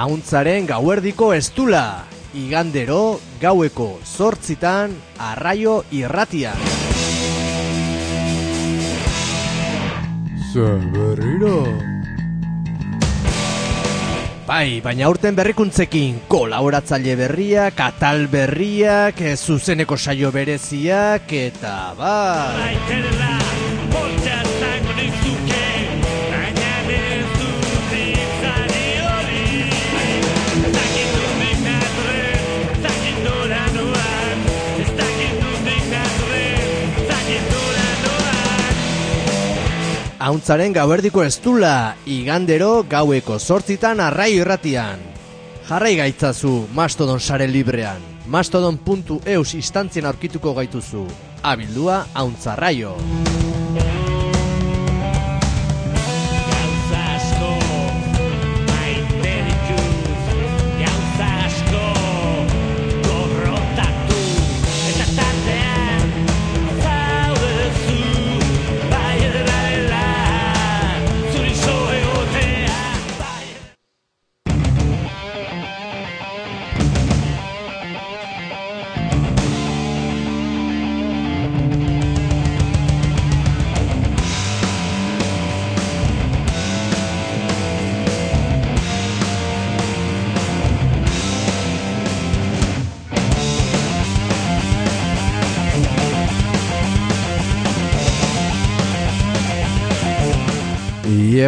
Auntzaren gauerdiko estula, igandero gaueko zortzitan arraio irratian. Zaberriro! Bai, baina aurten berrikuntzekin kolaboratzaile berriak, atal berriak, zuzeneko saio bereziak, eta bai... Auntzaren gauerdiko estula, igandero gaueko zortzitan arraio irratian. Jarrai gaitzazu Mastodon sare librean. Mastodon.eus instantzien aurkituko gaituzu. Abildua Auntzarraio.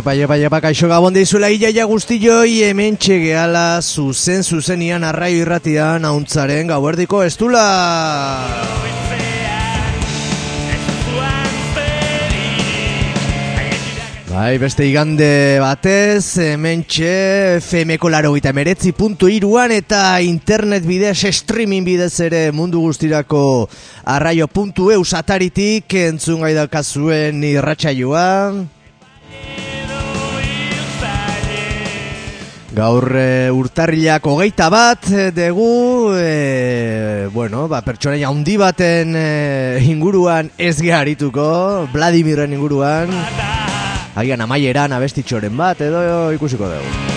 Iepa, iepa, iepa, kaixo gabon deizula iaia guztioi hemen txegeala zuzen zuzenian arraio irratian Auntzaren gauerdiko estula. Bai, beste igande batez, hementxe FMko laro gita meretzi puntu iruan eta internet bidez, streaming bidez ere mundu guztirako arraio puntu eus ataritik entzun gai daukazuen Gaur e, urtarrilak hogeita bat e, dugu, e, bueno, ba, pertsonaia handi baten e, inguruan ez geharituko, Vladimirren inguruan, agian amaieran abestitxoren bat edo ikusiko dugu.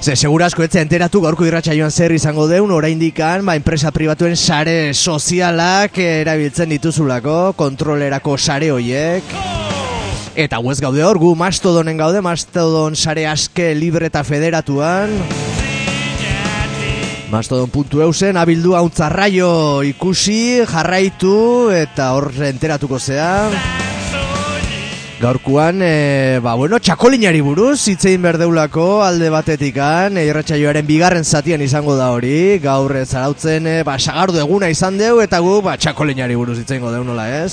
Ze, segurasko etze enteratu gaurko irratsaioan zer izango deun, oraindikan, ba, enpresa pribatuen sare sozialak eh, erabiltzen dituzulako, kontrolerako sare hoiek. Eta huez gaude hor, gu Mastodonen gaude, Mastodon sare aske libre eta federatuan. Mastodon.eusen abildu hauntzarraio ikusi, jarraitu eta hor enteratuko zea. Gaurkuan, e, ba, bueno, txakolinari buruz, hitzein berdeulako alde batetikan, e, irratsaioaren bigarren zatian izango da hori, gaur zarautzen, e, ba, sagardu eguna izan deu, eta gu, ba, txakolinari buruz hitzein deu nola ez?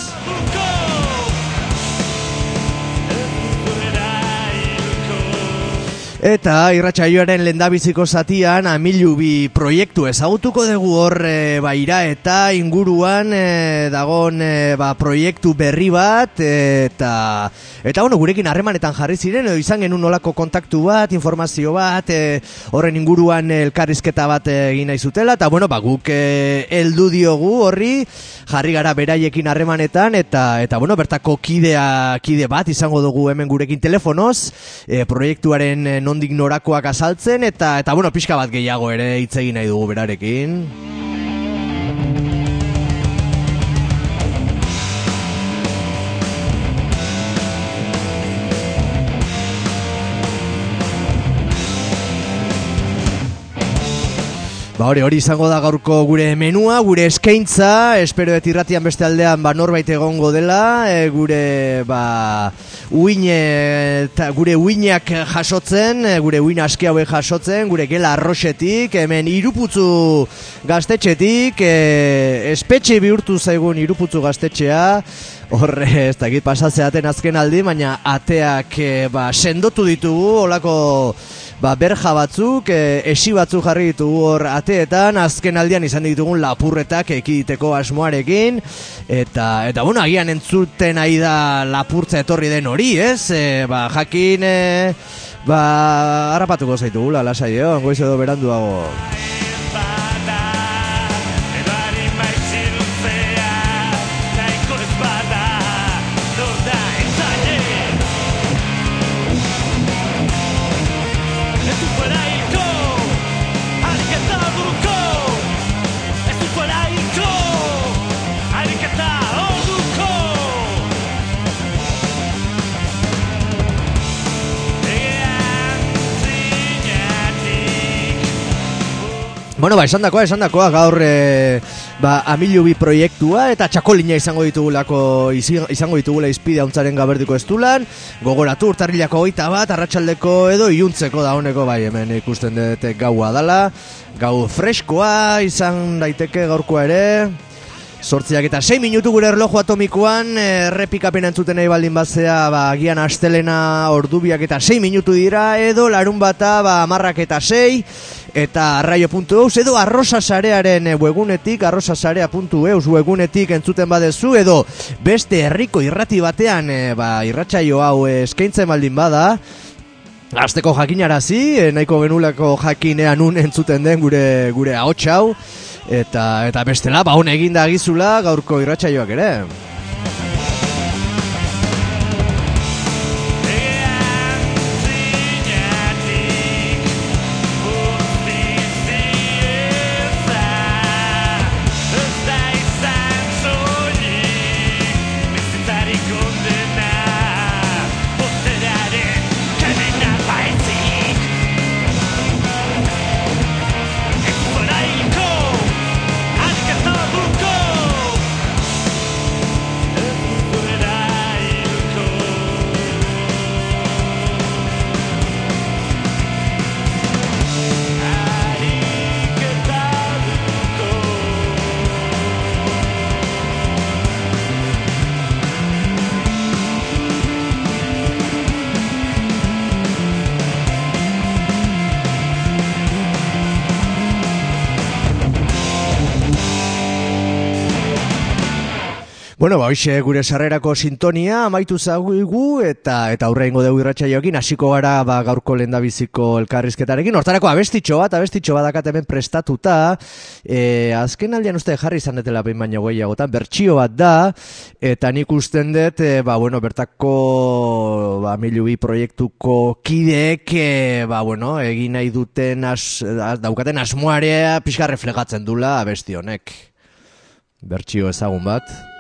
Eta irratsaioaren lendabiziko zatian amilubi proiektu ezagutuko dugu hor e, ba, ira eta inguruan e, dagon e, ba, proiektu berri bat eta eta bueno, gurekin harremanetan jarri ziren edo izan genuen nolako kontaktu bat, informazio bat, e, horren inguruan elkarrizketa bat egin nahi zutela eta bueno, ba, guk e, heldu diogu horri jarri gara beraiekin harremanetan eta eta bueno, bertako kidea kide bat izango dugu hemen gurekin telefonoz, e, proiektuaren e, nondik norakoak azaltzen eta eta bueno, pixka bat gehiago ere hitz egin nahi dugu berarekin. Ba hori, hori izango da gaurko gure menua, gure eskaintza, espero et irratian beste aldean ba norbait egongo dela, e, gure ba uine, ta, gure uinak jasotzen, gure uin aski hauek jasotzen, gure gela arroxetik, hemen iruputzu gaztetxetik, e, espetxe bihurtu zaigun iruputzu gaztetxea, Horre, ez dakit pasatzeaten azken aldi, baina ateak e, ba, sendotu ditugu, olako ba, berja batzuk, e, esi batzuk jarri ditugu hor ateetan, azken aldian izan ditugun lapurretak ekiditeko asmoarekin, eta, eta bueno, agian entzuten ari da lapurtza etorri den hori, ez? E, ba, jakin, e, ba, harrapatuko zaitugula, lasai, eh? goiz edo beranduago. Bueno, ba, esan dakoa, esan dakoa, gaur e, ba, amilu bi proiektua eta txakolina izango ditugulako izango ditugula izpide hauntzaren gaberdiko estulan. Gogoratu urtarrilako goita bat, arratsaldeko edo iluntzeko da honeko bai hemen ikusten dut gaua dala. Gau freskoa izan daiteke gaurkoa ere Sortziak eta 6 minutu gure erloju atomikoan, errepikapen entzuten nahi baldin bazea, ba, agian astelena ordubiak eta 6 minutu dira, edo larun bata, ba, amarrak eta 6, eta arraio.eus, edo arrosasarearen webunetik, arrosasarea.eus webunetik entzuten badezu, edo beste herriko irrati batean, e, ba, irratsaio hau eskaintzen baldin bada, Azteko jakinarazi, eh, nahiko genulako jakinean un entzuten den gure gure ahots hau eta eta bestela ba hon eginda gizula gaurko irratsaioak ere. Bueno, ba hoxe gure sarrerako sintonia amaitu zaguigu eta eta aurrengo dugu irratsaioekin hasiko gara ba gaurko lendabiziko elkarrizketarekin. Hortarako abestitxo bat, abestitxo badakat hemen prestatuta. E, azken aldean uste jarri izan detela behin baino gehiagotan, bertsio bat da eta nik usten dut e, ba bueno, bertako ba milubi proiektuko kideek e, ba bueno, egin nahi duten as, daukaten asmoarea pixka reflegatzen dula abesti honek. Bertsio ezagun bat.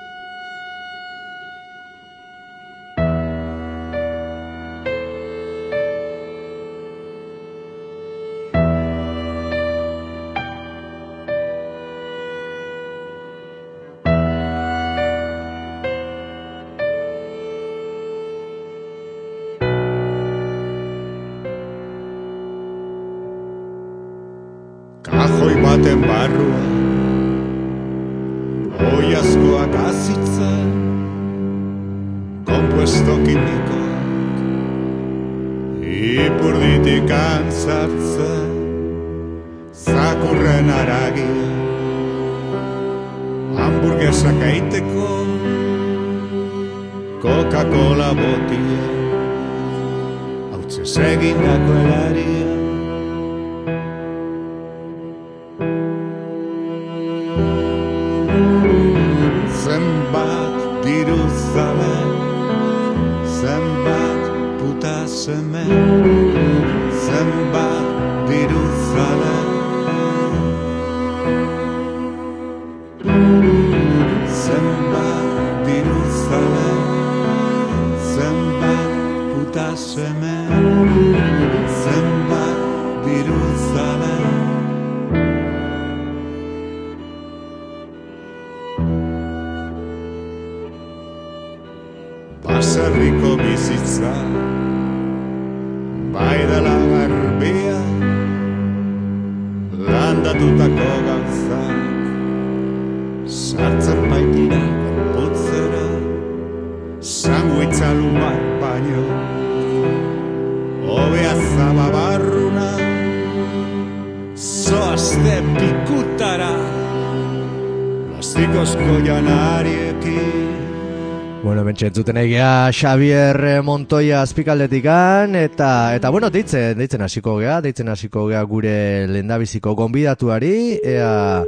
Entzuten egia Xavier Montoya azpikaldetikan eta eta bueno, deitzen, deitzen hasiko gea, deitzen hasiko gea gure lendabiziko gonbidatuari, ea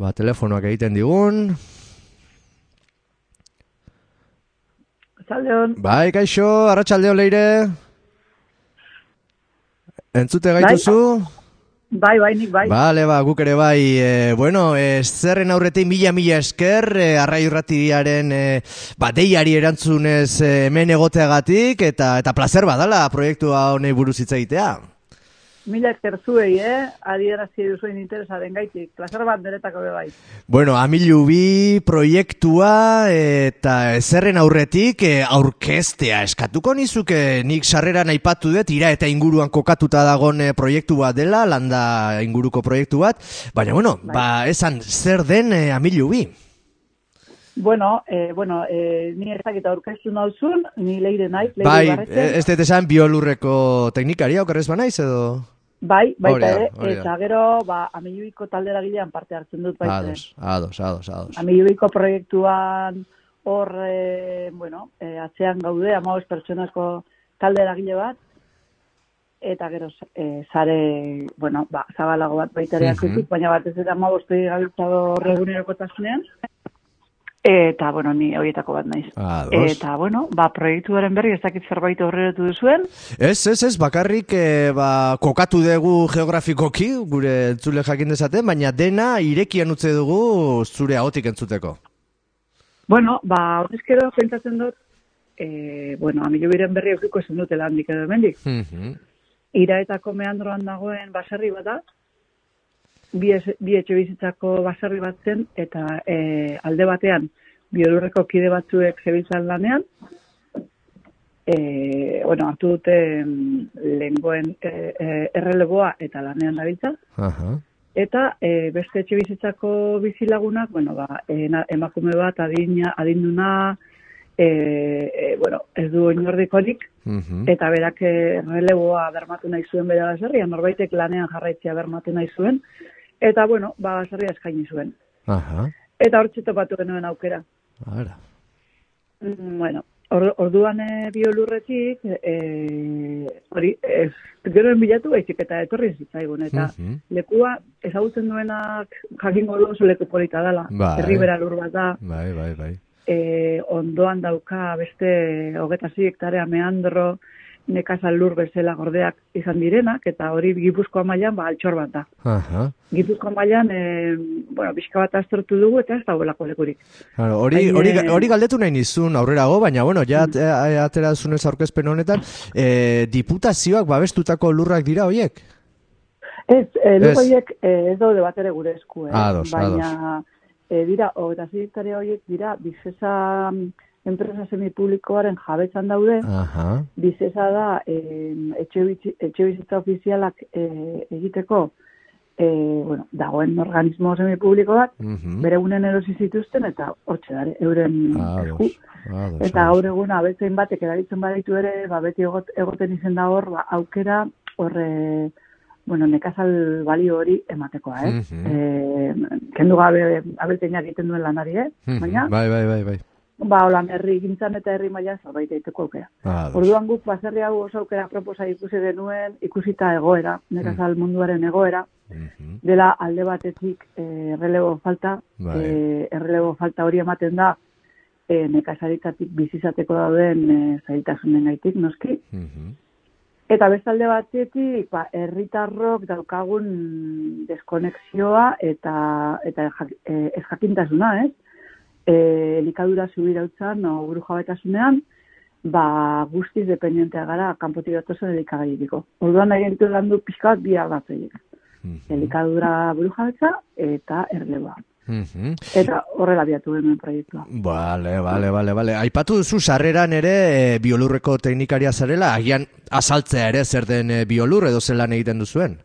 ba telefonoak egiten digun. Zaldeon, Bai, kaixo, arratsaldeo leire. Entzute gaituzu? bai, bai, nik bai. Bale, ba, guk ere bai, e, bueno, e, zerren aurretik mila-mila esker, e, arrai urratiaren e, ba, deiari erantzunez hemen egoteagatik, eta eta placer badala proiektua honei buruz hitz egitea. Mila esker zuei, eh? Adierazi duzuen interesaren gaitik. Plazer bat beretako be bai. Bueno, Amilu bi proiektua eta zerren aurretik eh, aurkeztea eskatuko nizuke nik sarreran aipatu dut ira eta inguruan kokatuta dagon eh, proiektu bat dela, landa inguruko proiektu bat, baina bueno, ba esan zer den eh, Amilu bi? Bueno, eh, bueno, eh, ni ez dakit aurkeztu nauzun, ni leire naiz, leire Bai, ez dut esan biolurreko teknikaria, okerrez banaiz edo? Bai, baita ere, eta gero, ba, amiluiko taldera gilean parte hartzen dut baita. Ados, ados, ados, ados. Amiluiko proiektuan hor, e, bueno, e, atzean gaude, amagoz pertsonako talde eragile bat, eta gero e, zare, bueno, ba, zabalago bat baita ere mm baina batez ere amagoz gabiltza hor egunerokotasunean, eta, bueno, ni horietako bat naiz. Ados. Eta, bueno, ba, proiektuaren berri ez dakit zerbait horretu duzuen, Ez, ez, ez, bakarrik e, ba, kokatu dugu geografikoki, gure entzule jakin dezaten, baina dena irekian utze dugu zure ahotik entzuteko. Bueno, ba, horrezkero pentsatzen dut, e, bueno, amilu biren berri eukiko esan dutela handik edo hemendik. Mhm. Iraetako meandroan dagoen baserri bat da, bi, es- bi etxe bizitzako baserri bat zen, eta e, alde batean biolurreko kide batzuek zebiltzan lanean, e, bueno, hartu dute mm, lehengoen e, e, erreleboa eta lanean dabiltza, Aha. Eta e, beste etxe bizitzako bizilagunak, bueno, ba, ena- emakume bat adina, adinduna, e, e, bueno, ez du oinordikorik, Mhm. eta berak e, releboa bermatu nahi zuen bere baserria, norbaitek lanean jarraitzea bermatu nahi zuen, eta, bueno, ba, baserria eskaini zuen. Aha. Eta hor txetopatu genuen aukera. Ara. Mm, Bueno, or, orduan e, biolurretik, e, hori, ez, gero bilatu baizik eta etorri zitzaigun, eta Mhm. lekua ezagutzen duenak jakingo du oso leku polita dela. Bai. Herribera lur bat da, Bai, bai, bai. e, ondoan dauka beste hogeta hektarea meandro, nekazal lur bezala gordeak izan direnak, eta hori Gipuzkoa mailan ba, altxor bat da. Aha. Gipuzkoa mailan, e, bueno, pixka bat aztertu dugu eta ez dagoelako lekurik. Claro, hori, hori, hori galdetu nahi nizun aurrerago, baina bueno, ja mm. atera zunez aurkezpen honetan, e, diputazioak babestutako lurrak dira hoiek? Ez, e, Ez. lur horiek e, ez daude bat ere gure esku, eh? Ados, baina e, dira, hogeta hektarea horiek dira, bizesa enpresa semipublikoaren jabetzan daude, Aha. bizesa da em, etxe, bizitza ofizialak e, egiteko e, bueno, dagoen organismo semipubliko bat, Mhm. bere gunen erosi zituzten eta hortxe dare, euren esku. Ados. Ados. Eta ados. gaur egun abetzein batek erabiltzen baditu ere, ba, beti egot, egoten izen da hor, ba, aukera horre, bueno, nekazal balio hori ematekoa, eh? Mhm. eh kendu gabe abelteinak egiten duen lanari, eh? Mhm. Baina, Bai, bai, bai, bai. Ba, holan herri gintzan eta herri maila zerbait egiteko aukera. Ados. Orduan guk baserri hau oso aukera proposa ikusi genuen, ikusita egoera, nekazal munduaren egoera, Mhm. dela alde batetik eh, errelebo falta, Bai. eh, errelebo falta hori ematen da eh, nekazaritatik bizizateko dauden eh, zailtasunen gaitik, noski. Mhm. Eta bestalde batetik, ba, herritarrok daukagun deskonexioa eta eta eh, ez jakintasuna, ez? Eh, elikadura zubirautzan o buru jabetasunean, ba, guztiz dependentea gara kanpotik datozen elikagairiko. Orduan nahi gentu landu pixka bat bi ardatzoiek. Mhm. Elikadura buru jabetza eta erleboa. Mhm. Eta horrela biatu genuen proiektua. Vale, vale, vale, vale. Aipatu duzu sarreran ere e, biolurreko teknikaria zarela, agian azaltzea ere zer den e, biolur edo zelan egiten duzuen.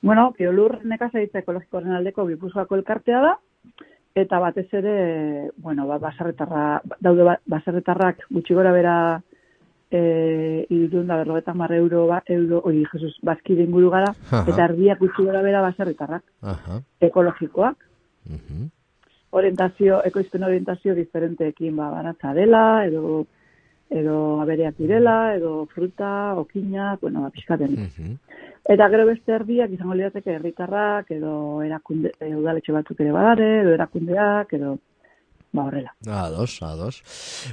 Bueno, biolur nekazaritza ekologikoaren aldeko Gipuzkoako elkartea da, eta batez ere, bueno, ba, baserretarra, daude ba, baserretarrak gutxi gora bera e, irudun da berrogeta mar euro, ba, euro, oi, Jesus, bazkide inguru gara, Aha. eta erdiak gutxi gora bera baserretarrak, Aha. ekologikoak, Mhm. orientazio, ekoizpen orientazio diferenteekin ba, baratza dela, edo edo abereak direla, edo fruta, okinak, bueno, ba, pixkaten. Mhm. Eta gero beste erdiak izango lirateke herritarrak edo erakunde udaletxe batzuk ere badare, edo erakundeak edo ba horrela. Ados, ados.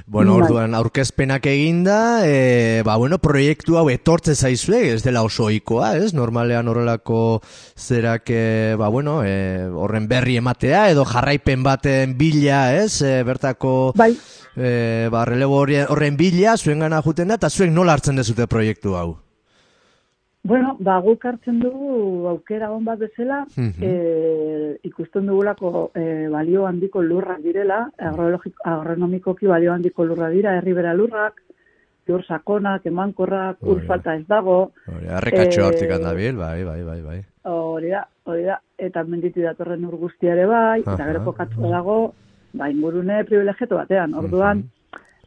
Bueno, Bai. orduan aurkezpenak eginda, e, ba, bueno, proiektu hau etortze zaizue, ez dela oso ohikoa, ez? Normalean horrelako zerak, e, ba, bueno, e, horren berri ematea, edo jarraipen baten bila, ez? E, bertako, Bai, e, ba, relebo horren bila, zuen gana juten da, eta zuek nola hartzen dezute proiektu hau? Bueno, ba, guk hartzen dugu aukera on bat bezala, Mhm. e, ikusten dugulako e, balio handiko lurrak direla, agronomikoki balio handiko lurra dira, herribera lurrak, lur sakonak, emankorrak, ur da. falta ez dago, Hori, arrekatxo Eh, hortik handabil, bai, bai, bai, bai. hori da, hori da, eta menditi datorren ur guztiare bai, eta Aha. gero kokatua dago, ba, ingurune privilegieto batean, orduan, Mhm.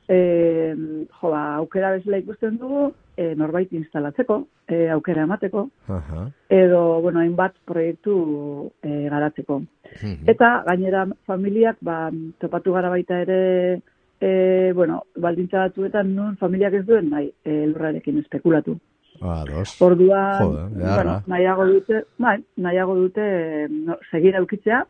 e, jo, ba, aukera bezala ikusten dugu, e, norbait instalatzeko, e, aukera emateko, Aha. edo, bueno, hainbat proiektu e, garatzeko. Mhm. Eta gainera familiak, ba, topatu gara baita ere, e, bueno, baldintza batzuetan nun familiak ez duen nahi e, lurrarekin espekulatu. Ados. Orduan, Joder, bueno, nahiago dute, bai, nahiago dute no, segir aukitzea,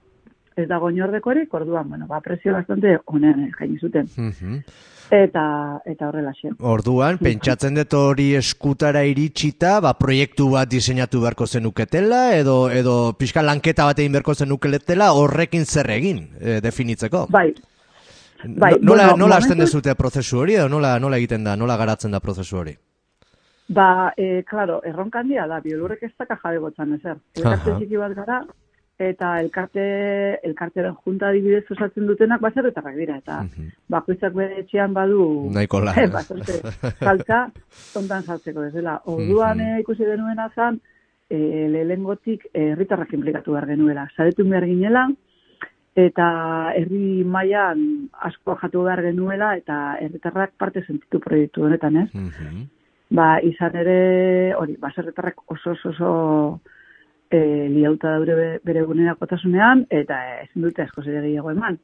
ez dago inordekorik, orduan, bueno, ba, presio bastante honen jaini zuten. Mhm. Eta, eta horrela xe. Orduan, pentsatzen dut hori eskutara iritsita, ba, proiektu bat diseinatu beharko zenuketela, edo, edo pixka lanketa bat egin beharko zenuketela, horrekin zer egin, e, definitzeko. Bai, bai, No- nola, bueno, nola hasten momentuz- dezute prozesu hori, edo nola, nola egiten da, nola garatzen da prozesu hori? Ba, e, claro, erronka handia da, biolurrek ez daka jabe gotzan ezer. Aha. txiki bat gara, eta elkarte, elkarteren junta adibidez osatzen dutenak baserretarrak dira, eta Mhm. bakoitzak bere etxean badu... Nahiko la, Eh, ez? baserre, saltza, ontan saltzeko ez dela. Orduan Mhm. eh, ikusi genuena zan, e, lehengotik herritarrak implikatu behar genuela. Saretu behar ginela, eta herri mailan asko jatu behar genuela, eta herritarrak parte sentitu proiektu honetan, ez? Mhm. ba, izan ere, hori, baserretarrak oso oso oso e, liauta daure be- bere gunerakotasunean, eta ezin dute asko zere gehiago eman.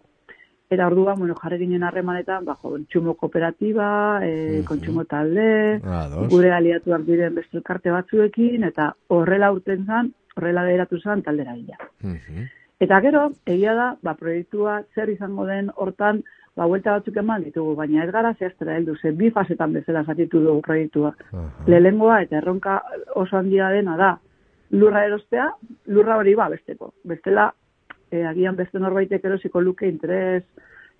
Eta orduan, bueno, jarri ginen harremanetan, ba, kontsumo kooperatiba, e, Mhm. kontsumo talde, Ados. gure aliatuak diren beste elkarte batzuekin, eta horrela urten zan, horrela geratu zan taldera gila. Mhm. Eta gero, egia da, ba, proiektua zer izango den hortan, ba, buelta batzuk eman ditugu, baina ez gara zehaztera heldu, ze bi fasetan bezala zatitu dugu proiektua. Aha. Lehenengoa eta erronka oso handia dena da, lurra erostea, lurra hori ba besteko. Bestela, e, agian beste norbaitek erosiko luke interes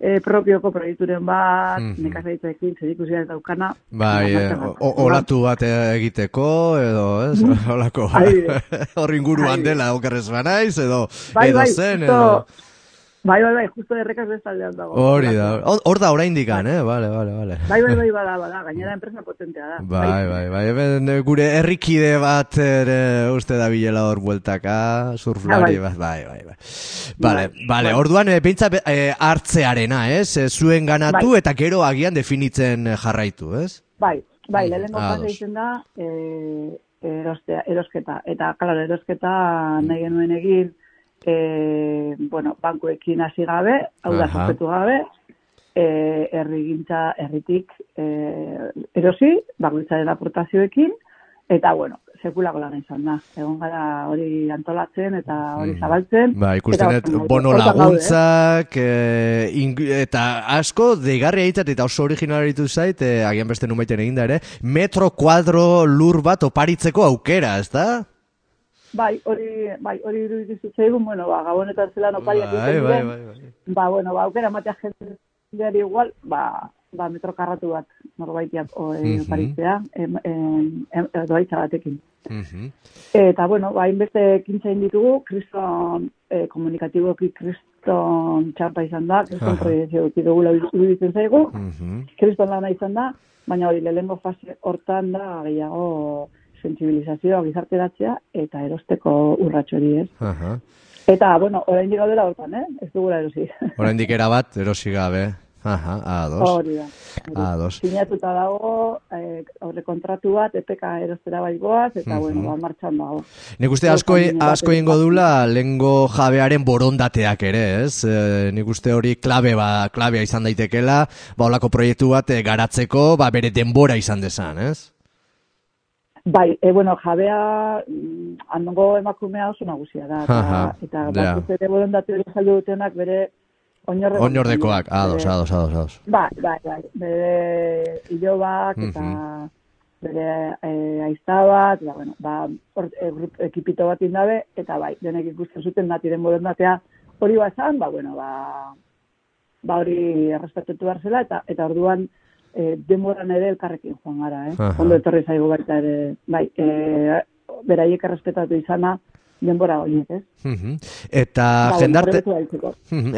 e, propioko proiekturen bat, Mhm. nekazaritzaekin zerikusia ez daukana. Bai, jartzeko. olatu bat egiteko, edo, ez? Olako, Adibidez. hor inguruan dela okerrez banaiz, edo, Bai, edo bai, zen, edo... Bai, bai, bai, justo errekaz bestaldean dago. Hori da, hor da oraindik gan, eh? Vale, vale, vale. Bai, bai, bai, bada, bada, gainera enpresa potentea da. Bai, bai, bai, hemen eh, gure herrikide bat ere uste da bilela hor bueltaka, surflari Ah, bat, bai, bai, bai. Vale, Bai, vale, bai. orduan e, beintza e, hartzearena, ez? E, zuen ganatu Bai. eta gero agian definitzen eh, jarraitu, ez? Bai, bai, Mm, lehenengo ados. fase izan da e, erostea, erosketa. Eta, klaro, erosketa nahi genuen egin, e, bueno, bankuekin hasi gabe, hau da, sospetu gabe, e, herrigintza, herritik e, erosi, bakoitzaren aportazioekin, eta, bueno, sekulako lan izan da. Egon gara hori antolatzen eta hori Mm. zabaltzen. Ba, ikusten dut, bono eh? laguntzak, e, ing- eta asko, deigarri egiten eta oso originalitu zait, e, agian beste numaiten eginda ere, metro kuadro lur bat oparitzeko aukera, ez da? Bai, hori, bai, hori iruditu zitzaigun, bueno, ba, gabonetan zelan opariak Bai, bai, bai, bai. ba, bueno, ba, aukera matea jendeari igual, ba, ba, metro karratu bat norbaitiak o, e, Mhm. oparitzea, em, em, em, doaitza batekin. Mhm. Eta, bueno, ba, inbeste ekintza egin ditugu, kriston e, komunikatiboki kriston txarpa izan da, kriston proiezio dugula iruditzen zaigu, Mhm. kriston lana izan da, baina hori lehenengo fase hortan da gehiago sensibilizazioa, gizarteratzea eta erosteko urratxo hori, ez? Aha. Eta, bueno, orain gaudela hortan, eh? Ez dugula erosi. Oraindik era bat, erosi gabe. Aha, ados. Hori da. Ados. Sinatuta dago, eh, aurre kontratu bat, EPK erostera baigoaz, eta, Mhm. bueno, ba, martxan dago. Nik uste asko, asko ingo dula lengo jabearen borondateak ere, ez? E, nik uste hori klabe ba, klabea izan daitekela, ba olako proiektu bat e, garatzeko, ba bere denbora izan dezan, ez? Bai, e, bueno, jabea, mm, hango emakumea oso nagusia da. Eta, Aha, eta ja. batuz ere borondate hori saldu dutenak bere oinorre. Oinordekoak, ados, ados, ados, ados. Bai, bai, bai. Bere ilobak eta Mhm. bere e, aiztabak, eta, bueno, ba, hor, e, grup, ekipito bat indabe, eta bai, denek ikusten zuten natiren borondatea hori bazan, ba, bueno, ba, ba hori errespetatu behar zela, eta, eta orduan e, denboran ere elkarrekin joan gara, eh? Aha. Ondo etorri zaigu baita ere, bai, e, beraiek errespetatu izana denbora horiek, ez? Mhm. Eta Ba, jendarte...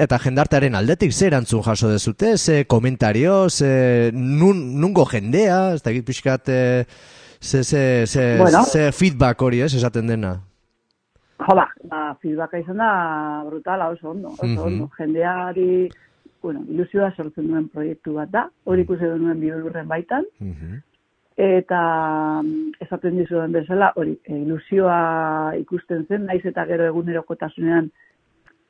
Eta jendartearen aldetik ze erantzun jaso dezute, ze komentario, ze nun, nungo jendea, ez da pixkat, eh, ze, ze, ze, Bueno. ze feedback hori, ez, esaten dena. Jo, ba, ba, feedbacka izan da brutala oso ondo, oso Mhm. ondo. Jendeari, bueno, ilusioa sortzen duen proiektu bat da, hori ikusi duen bidurren baitan, Mhm. eta mm, esaten dizuen bezala, hori, e, ilusioa ikusten zen, naiz eta gero egunerokotasunean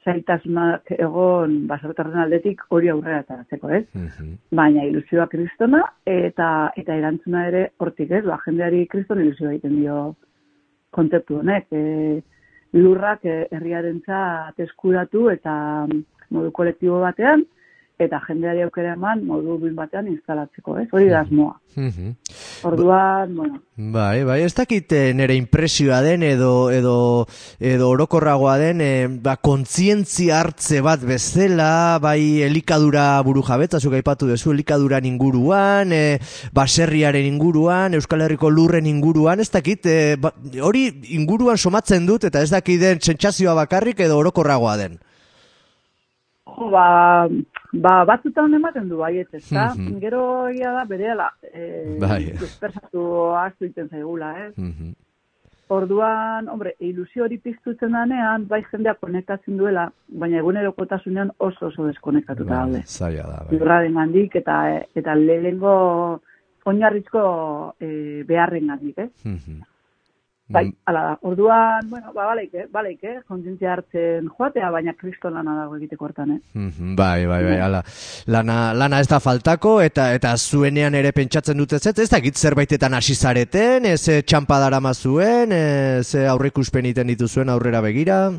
zaitasunak egon baserritarren aldetik hori aurrera ateratzeko, ez? Mhm. Baina ilusioa kristona eta eta erantzuna ere hortik, ez? Ba, jendeari kriston ilusioa egiten dio kontzeptu honek. E, lurrak e, herriarentzat eskuratu eta mm, modu kolektibo batean eta jendeari aukera eman modu duin batean instalatzeko, ez? Hori da asmoa. Mhm. Orduan, bueno, Bai, bai, ez dakit eh, nere impresioa den edo edo edo orokorragoa den eh, ba, kontzientzia hartze bat bezala, bai elikadura buru jabetza, zuk aipatu duzu elikaduran inguruan, eh, baserriaren inguruan, Euskal Herriko lurren inguruan, ez dakit, eh, ba, hori inguruan somatzen dut eta ez dakit den sentsazioa bakarrik edo orokorragoa den. jo, ba, ba batzutan ematen du baiet, ezta? Mhm. Gero egia da berehala, eh, Bai. dispersatu ahaztu egiten zaigula, ez? Mhm. Orduan, hombre, ilusio hori piztutzen danean, bai jendea konektatzen duela, baina egunerokotasunean oso oso deskonektatuta daude. Zaila da, bai. Lurraren gandik eta, eta lehengo oinarrizko e, beharren gandik, eh? Mhm. Bai, ala da. Orduan, bueno, ba, baleike, baleike, kontzientzia hartzen joatea, baina kristo lana dago egiteko hortan, eh? Mhm, Bai, bai, bai, ala. Lana, lana ez da faltako, eta eta zuenean ere pentsatzen dute ez, ez dakit zerbaitetan hasi zareten, ez eh, txampa darama zuen, ez aurreikuspen iten dituzuen aurrera begira.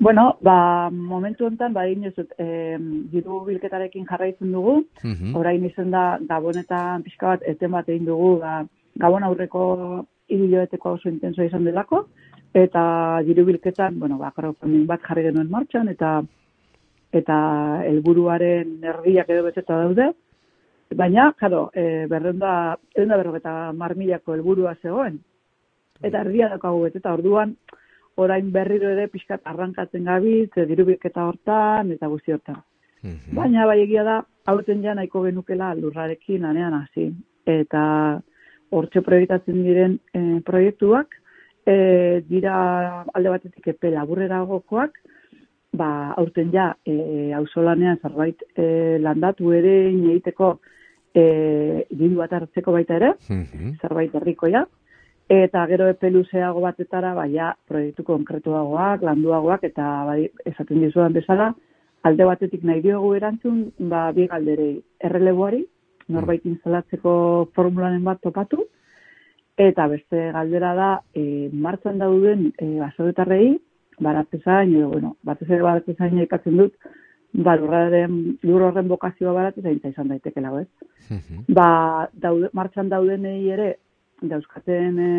Bueno, ba, momentu honetan, ba, dut, eh, diru bilketarekin jarraitzen dugu, Mhm. orain izen da Gabonetan pixka bat eten bat egin dugu, ba, Gabon aurreko hiruilabeteko oso intenso izan delako, eta diru bilketan, bueno, ba, crowdfunding bat jarri genuen martxan, eta eta helburuaren erdiak edo beteta daude, baina, jaro, e, berrenda, berrenda berrogeta marmilako helburua zegoen, eta erdia daukagu beteta, orduan, orain berriro ere pixkat arrankatzen gabiz, e, diru bilketa hortan, eta guzti hortan. Mhm. Baina bai egia da, aurten ja nahiko genukela lurrarekin lanean hasi. Eta hortxe proiektatzen diren e, proiektuak, e, dira alde batetik epe laburreragokoak, ba, aurten ja, e, auzolanean zerbait e, landatu ere egiteko e, diru bat hartzeko baita ere, Mhm. zerbait herrikoia, eta gero epe luzeago batetara, baina proiektu konkretuagoak, landuagoak, eta bai, esaten dizudan bezala, alde batetik nahi diogu erantzun, ba, bi galderei, erreleboari, norbait instalatzeko formulanen bat topatu, eta beste galdera da, e, martxan dauden e, basoetarrei, baratzezain, edo, bueno, batez ere baratzezain aipatzen dut, ba, lurraren, lur horren bokazioa baratzezaintza izan daitekela, ez? Mhm. ba, daude, martxan daudenei ere, dauzkaten e,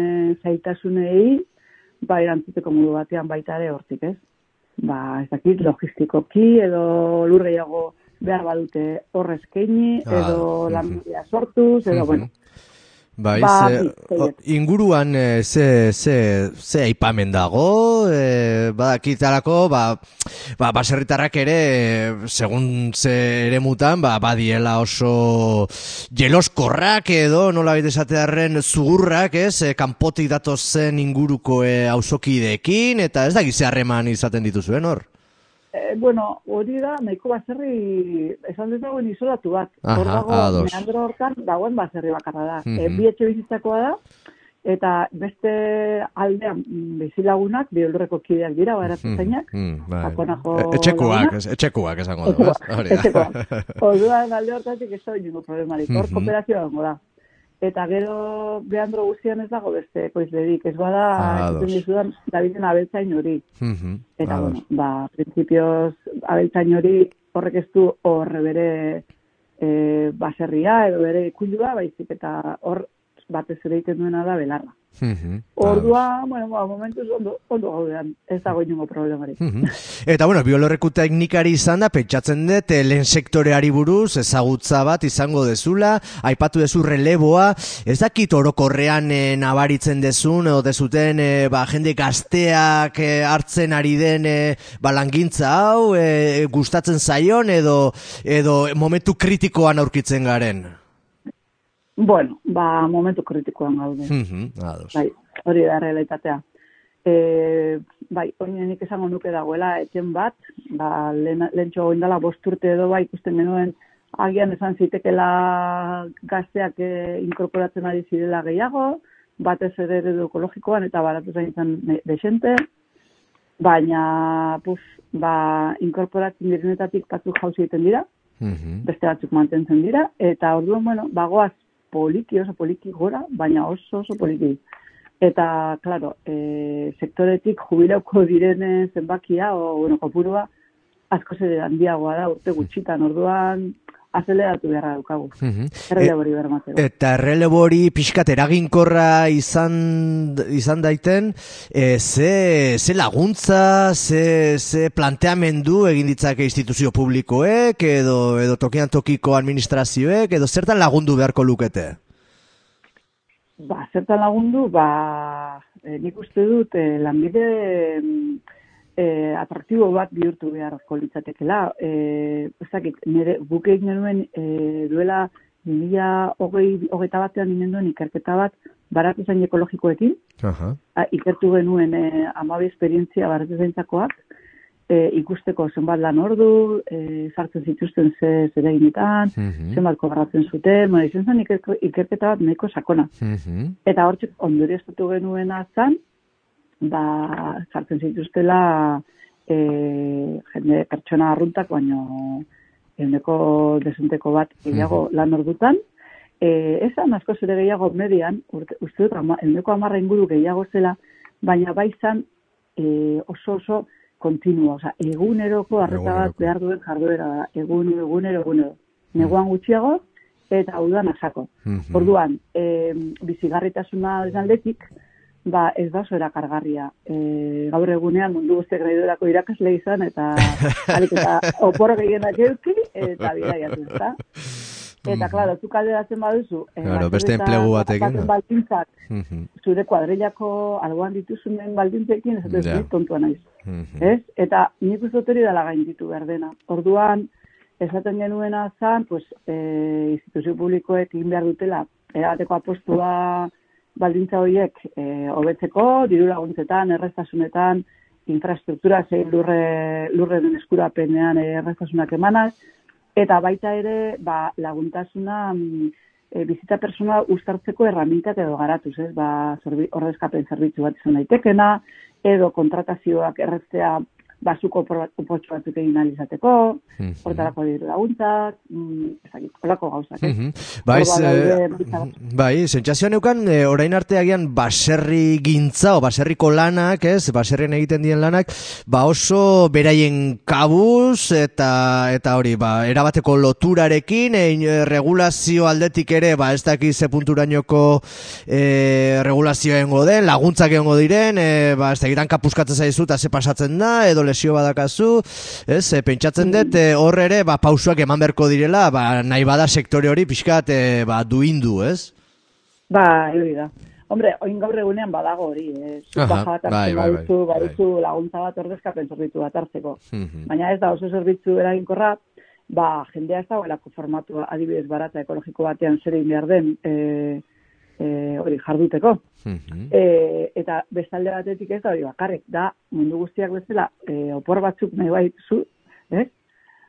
zaitasunei, ba, erantzuteko modu batean baita ere hortik, ez? Ba, ez dakit, logistikoki edo lurreiago behar badute horrezkeini, Ah, edo mhm. lanbidea sortuz, edo, Mhm. bueno, Bai, Ba, ze, o, inguruan eh, ze, ze, ze aipamen dago, e, badakitarako, ba, ba, baserritarrak ere, eh, segun ze ere mutan, ba, badiela oso jeloskorrak edo, nola baita esatearen zugurrak, ez, e, kanpotik datozen inguruko e, auzokideekin, eta ez da harreman izaten dituzuen hor. E, bueno, hori da, nahiko baserri, esan dut dagoen isolatu bat. Aha, Hor dago, ados. meandro hortan, dagoen baserri bakarra da. E, Mhm. bi etxe bizitzakoa da, eta beste aldean mm, bizilagunak, biolurreko kideak dira, baratzen zainak, Mm, bai. Sakonako E- etxekuak, ez, etxekuak esango da. etxekoa. Orduan alde hortatik ez da inungo problemarik. Hor Mhm. kooperazioa dago da. Eta gero behandro guztian ez dago beste koizlerik. Ez bada, Ados. egiten dizudan, Daviden abeltzain hori. Mhm, Eta, ados. bueno, ba, prinsipioz, abeltzain hori horrek ez du horre bere e, baserria edo bere ikundua, baizik eta hor batez ere egiten duena da belarra. Mhm. Ordua, bueno, ba, momentuz ondo, ondo gaudean, ez dago inungo problemarik. Mhm. Eta bueno, biolorreku teknikari izan da, pentsatzen dut, eh, lehen sektoreari buruz, ezagutza bat izango dezula, aipatu dezu releboa, ez dakit orokorrean e, nabaritzen dezun, edo dezuten, e, ba, jende gazteak e, hartzen ari den e, ba, langintza hau, e, gustatzen zaion, edo, edo momentu kritikoan aurkitzen garen. Bueno, ba, momentu kritikoan gaude. Mhm, ados. Bai, hori da realitatea. E, bai, hori nik esango nuke dagoela eten bat, ba, lehen, lehen indala bost urte edo bai ikusten genuen agian esan zitekela gazteak e, inkorporatzen ari zirela gehiago, batez ere eredu ekologikoan eta baratu zaintzen desente, baina, puf, ba, inkorporatzen direnetatik batzuk jauzi egiten dira, Mhm. beste batzuk mantentzen dira, eta orduan, bueno, bagoaz poliki, oso poliki gora, baina oso oso poliki. Eta, claro, e, sektoretik jubilauko direne zenbakia, o, bueno, kopurua, asko ere handiagoa da, urte gutxitan, orduan, azeleratu beharra daukagu. Mhm. Errele hori bermatzeko. Eta errelebo hori pixkat eraginkorra izan, izan daiten, e, ze, ze laguntza, ze, ze planteamendu egin ditzake instituzio publikoek, edo, edo tokian tokiko administrazioek, edo zertan lagundu beharko lukete? Ba, zertan lagundu, ba, e, nik uste dut, e, lanbide mm, e, atraktibo bat bihurtu beharko litzatekela. E, ez dakit, nire guk egin genuen e, duela 2008 batean ginen duen ikerketa bat baratu zain ekologikoekin, Aha. a, ikertu genuen e, amabi esperientzia baratu zaintzakoak, e, ikusteko zenbat lan ordu, e, sartzen zituzten ze zereginetan, Mhm. zenbat kobratzen zuten, bueno, izan zen iker- ikerketa bat nahiko sakona. Mhm. Eta hortzik ondorioztatu genuena zan, ba, sartzen zituztela e, jende pertsona arruntak, baino eundeko desenteko bat gehiago lan ordutan. E, esan asko zere gehiago median, urte, uste dut, ama, eundeko amarra inguru gehiago zela, baina bai zan e, oso oso kontinua, oza, eguneroko arreta bat behar duen jarduera da, egunero, egunero, egunero. Neguan gutxiago, eta udan asako. Orduan, e, bizigarritasuna aldetik, ba, ez da oso erakargarria. E, gaur egunean mundu guztiak nahi duelako irakasle izan, eta alik eta opor gehienak euki, eta bidaiatu, ezta? Eta, klaro, zu kalderatzen baduzu, e, Claro, beste enplegu batekin. zapaten baldintzak, Mhm. zure kuadrillako alboan dituzunen baldintzekin, ez dut Ja. yeah. tontua naiz. Mhm. Ez? Eta nik uste dela gainditu behar dena. Orduan, esaten genuena zan, pues, e, instituzio publikoek egin behar dutela, erabateko apostua baldintza horiek e, hobetzeko, diru laguntzetan, erreztasunetan, infrastruktura zein lurre, lurren eskurapenean erreztasunak emanaz, eta baita ere, ba, laguntasuna mm, e, bizita persona ustartzeko erramintak edo garatuz, ez? Ba, zerbi, ordezkapen zerbitzu bat izan daitekena, edo kontratazioak erreztea basuko opotxo batzuk egin ahal izateko, Mhm. hortarako diru laguntzak, mm, holako gauzak, ez? Mhm. Baiz, eh, bat. bai, sentsazioa neukan, eh, orain arte agian baserri gintza o baserriko lanak, ez, baserrien egiten dien lanak, ba oso beraien kabuz eta eta hori, ba, erabateko loturarekin, eh, regulazio aldetik ere, ba, ez dakiz ze punturainoko eh, regulazioa den, laguntzak egongo diren, eh, ba, ez dakitan kapuskatzen zaizu eta ze pasatzen da, edo lesio badakazu, ez, eh, pentsatzen dut, eh, hor ere, ba, pausuak eman beharko direla, ba, nahi bada sektore hori pixkat, eh, ba, duindu, ez? Ba, hori da. Hombre, oin gaur egunean badago hori, eh? Aha, bai, bai, bai, baduzu, bai. baduzu laguntza bat ordezkapen zerbitzu bat hartzeko. Mhm. Baina ez da oso zerbitzu eraginkorra, ba, jendea ez dagoelako formatu adibidez barata ekologiko batean zer egin behar den e, e, hori jarduteko. Mhm. E, eta bestalde batetik ez da hori bakarrik, da mundu guztiak bezala e, opor batzuk nahi bai zu, ez?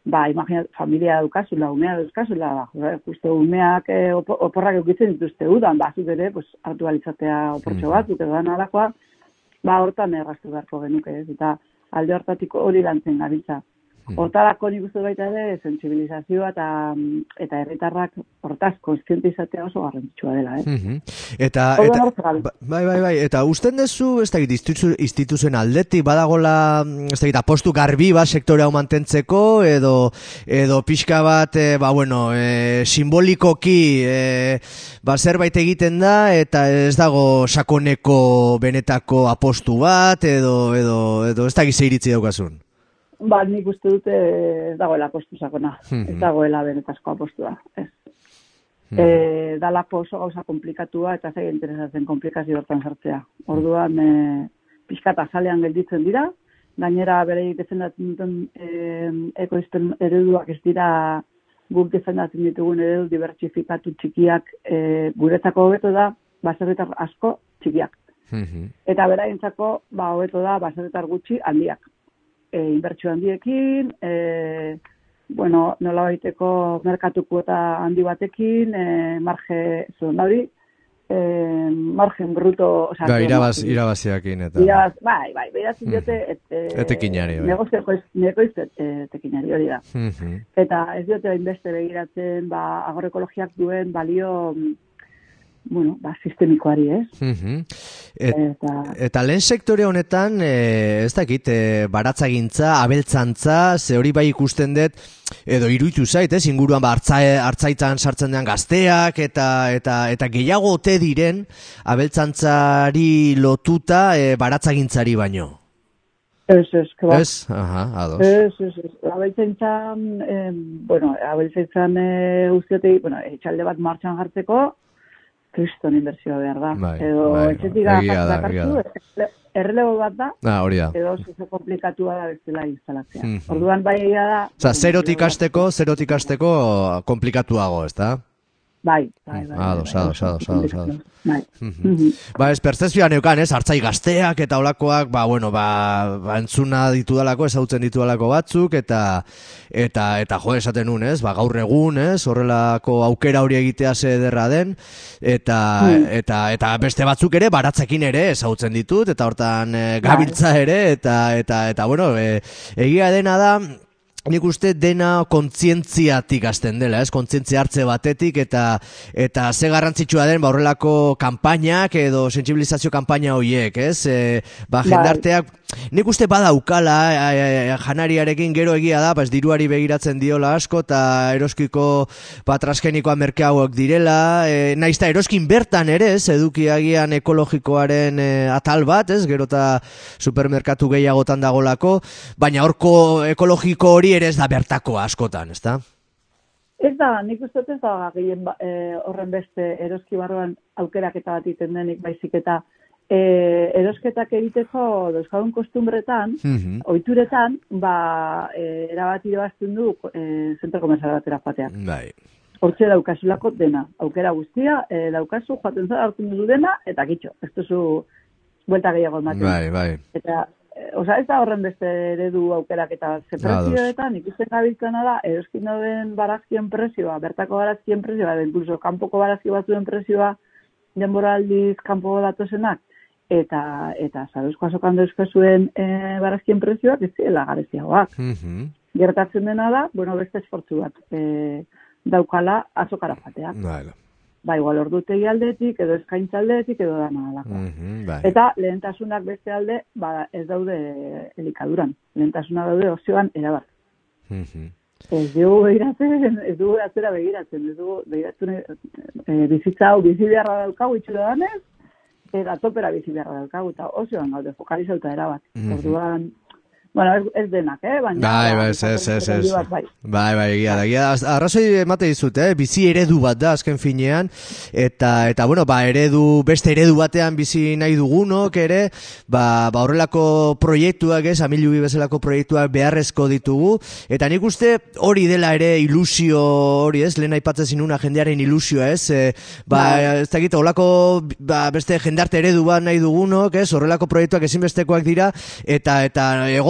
Ba, imagina, familia daukazula, umea daukazula, ba, jo, justo umeak e, opo- oporrak eukitzen dituzte udan, ba, zuk ere, pues, hartu alitzatea oportxo Mhm. batzuk edo dan alakoa, ba, hortan erraztu beharko genuke, ez? Eta alde hortatik hori lantzen gabiltza. Hortarako nik uste baita ere, sensibilizazioa eta, eta herritarrak hortaz konstiente izatea oso garrantzitsua dela, eh? Eta, Orduan eta gabe. ba- bai, bai, bai, eta usten dezu, ez dakit, institu- instituzioen aldetik, badagola, mm, ez dakit, apostu garbi ba, sektore hau mantentzeko, edo, edo pixka bat, e, ba, bueno, e, simbolikoki, e, ba, zerbait egiten da, eta ez dago sakoneko benetako apostu bat, edo, edo, edo ez dakit ze iritzi daukazun. Ba, nik uste dute ez dagoela apostu sakona. Mhm. Ez dagoela benetazko apostua. Ez. E, dalako oso gauza komplikatua eta zei interesatzen komplikazio hortan sartzea. Orduan, e, pixkat azalean gelditzen dira, gainera bereik defendatzen duten e, ekoizpen ereduak ez dira guk defendatzen ditugun eredu dibertsifikatu txikiak e, guretzako hobeto da baserritar asko txikiak. Mhm. Eta beraientzako ba hobeto da baserritar gutxi handiak. E, inbertsio handiekin, e, bueno, nola baiteko merkatu kuota handi batekin, e, marge, zuen hori, e, margen bruto, oza, Ba, irabaz, irabaziakin, eta... Irabaz, bai, bai, beratzen diote, et, e, Etekinari, bai. Negozio negoiz etekinari hori da. Mhm. Eta ez diote hainbeste begiratzen, ba, agroekologiak duen balio, mm, bueno, ba, sistemikoari, ez? Mhm. Et, Eta, Eta lehen sektore honetan, e, ez dakit, e, baratzagintza, abeltzantza, ze hori bai ikusten dut, edo iruditu zait, ez, inguruan ba, hartza, hartzaitzan sartzen den gazteak, eta, eta, eta gehiago ote diren, abeltzantzari lotuta e, baratzagintzari baino. ez, ez, que ba, Ez? Aha, ados. Ez, ez, ez. Abeltzaintzan, eh, bueno, abeltzaintzan eh, guztiotei, bueno, etxalde bat martxan jartzeko, kriston inbertsioa behar da. Bai, edo bai, etxetik egia da, dakartu, egia erre- errelebo bat da, Ah, hori da. edo oso komplikatua da bestela instalatzea. Mhm. Orduan bai egia da... Osa, zerotik hasteko, zerotik hasteko komplikatuago, ez da? Bai, bai, bai. Ados, ados, oso ados, ados, ados. Bai. Mhm. Mhm. Ba, ez pertzezioa neukan, ez, hartzai gazteak eta olakoak, ba, bueno, ba, ba entzuna ditudalako, ezautzen ditudalako batzuk, eta, eta, eta jo, esaten nun, ez, ba, gaur egun, ez, horrelako aukera hori egitea ze ederra den, eta, eta, eta beste batzuk ere, baratzekin ere, ezautzen ditut, eta hortan e, gabiltza ere, eta, eta, eta, bueno, e, egia dena da, Nik uste dena kontzientziatik hasten dela, ez? Kontzientzia hartze batetik eta eta ze garrantzitsua den ba horrelako kanpainak edo sentsibilizazio kanpaina hoiek, ez? E, ba Bai. jendarteak nik uste badaukala e, e, janariarekin gero egia da, ez diruari begiratzen diola asko eta eroskiko transgenikoa merkeagoak direla, e, naiz eta eroskin bertan ere, ez? Edukiagian ekologikoaren e, atal bat, ez? Gero eta supermerkatu gehiagotan dagolako, baina horko ekologiko hori ere ez da bertako askotan, ezta? Ez da, nik uste ez da gehien ba, eh, horren beste eroski barruan aukeraketa bat iten denik baizik eta eh, erosketak egiteko dauzkadun kostumbretan, Mhm. oituretan, ba, eh, erabat irabazten du eh, zentro komerzial batera joateak. Bai. Hortze daukasulako dena. Aukera guztia, eh, daukazu, joaten zara hartzen duzu dena, eta kitxo. Ez duzu buelta gehiago ematen. Bai, bai. Eta, eh, oza, ez da horren beste eredu aukerak eta ze prezioetan ikusten gabiltzena da, eroskin dauden barazkien prezioa, bertako barazkien prezioa, edo incluso kanpoko barazki batzuen prezioa, denbora aldiz kanpo datozenak, eta, eta zaruzko azokan dauzkazuen e, barazkien prezioak ez direla gareziagoak. Mhm. Gertatzen dena da, bueno, beste esfortzu bat, e, daukala azokara joateak. Bai. Ba, igual ordutegi aldetik, edo eskaintza aldetik, edo dana alako. Mhm, bai. Eta lehentasunak beste alde, ba, ez daude elikaduran. Lehentasunak daude ozioan erabat. Mhm. Ez dugu begiratzen, ez dugu atzera begiratzen, ez dugu begiratzen e, bizitza hau bizi beharra daukagu itxura danez, eta topera bizi beharra daukagu, eta ozioan gaude fokalizauta erabat. Mhm. Orduan, bueno, ez, ez denak, eh? Baina, Bai, ba, bai, ez, ez, ez, ez. Bai. Bai, bai, egia da, egia da. Arrazoi emate dizut, eh? bizi eredu bat da azken finean, eta, eta bueno, ba, eredu, beste eredu batean bizi nahi dugunok ere, ba, ba horrelako proiektuak, ez, amilubi bezalako proiektuak beharrezko ditugu, eta nik uste hori dela ere ilusio hori, ez, lehen aipatzen zinuna jendearen ilusioa, ez, e, ba, ez dakit, horrelako, ba, beste jendarte eredu bat nahi dugunok, ez, horrelako proiektuak ezinbestekoak dira, eta, eta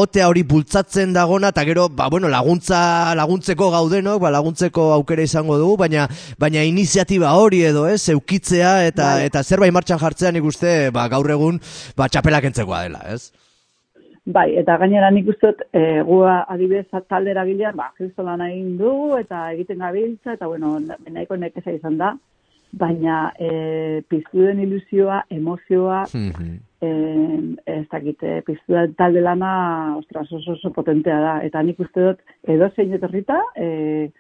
egotea hori bultzatzen dagona, eta gero, ba, bueno, laguntza, laguntzeko gaudenok, ba, laguntzeko aukera izango dugu, baina, baina iniziatiba hori edo, ez, eukitzea, eta, Bai. eta zerbait martxan jartzea nik uste, ba, gaur egun, ba, txapelak entzekoa dela, ez? Bai, eta gainera nik uste dut, e, gua adibidez talde eragilean, ba, kristolan egin du, eta egiten gabiltza, eta bueno, nahiko nekeza izan da, baina e, piztu den ilusioa, emozioa, Mhm. eh, ez dakit, eh, piztu den talde lana, ostras, oso oso potentea da, eta nik uste dut, edo zein etorrita, e,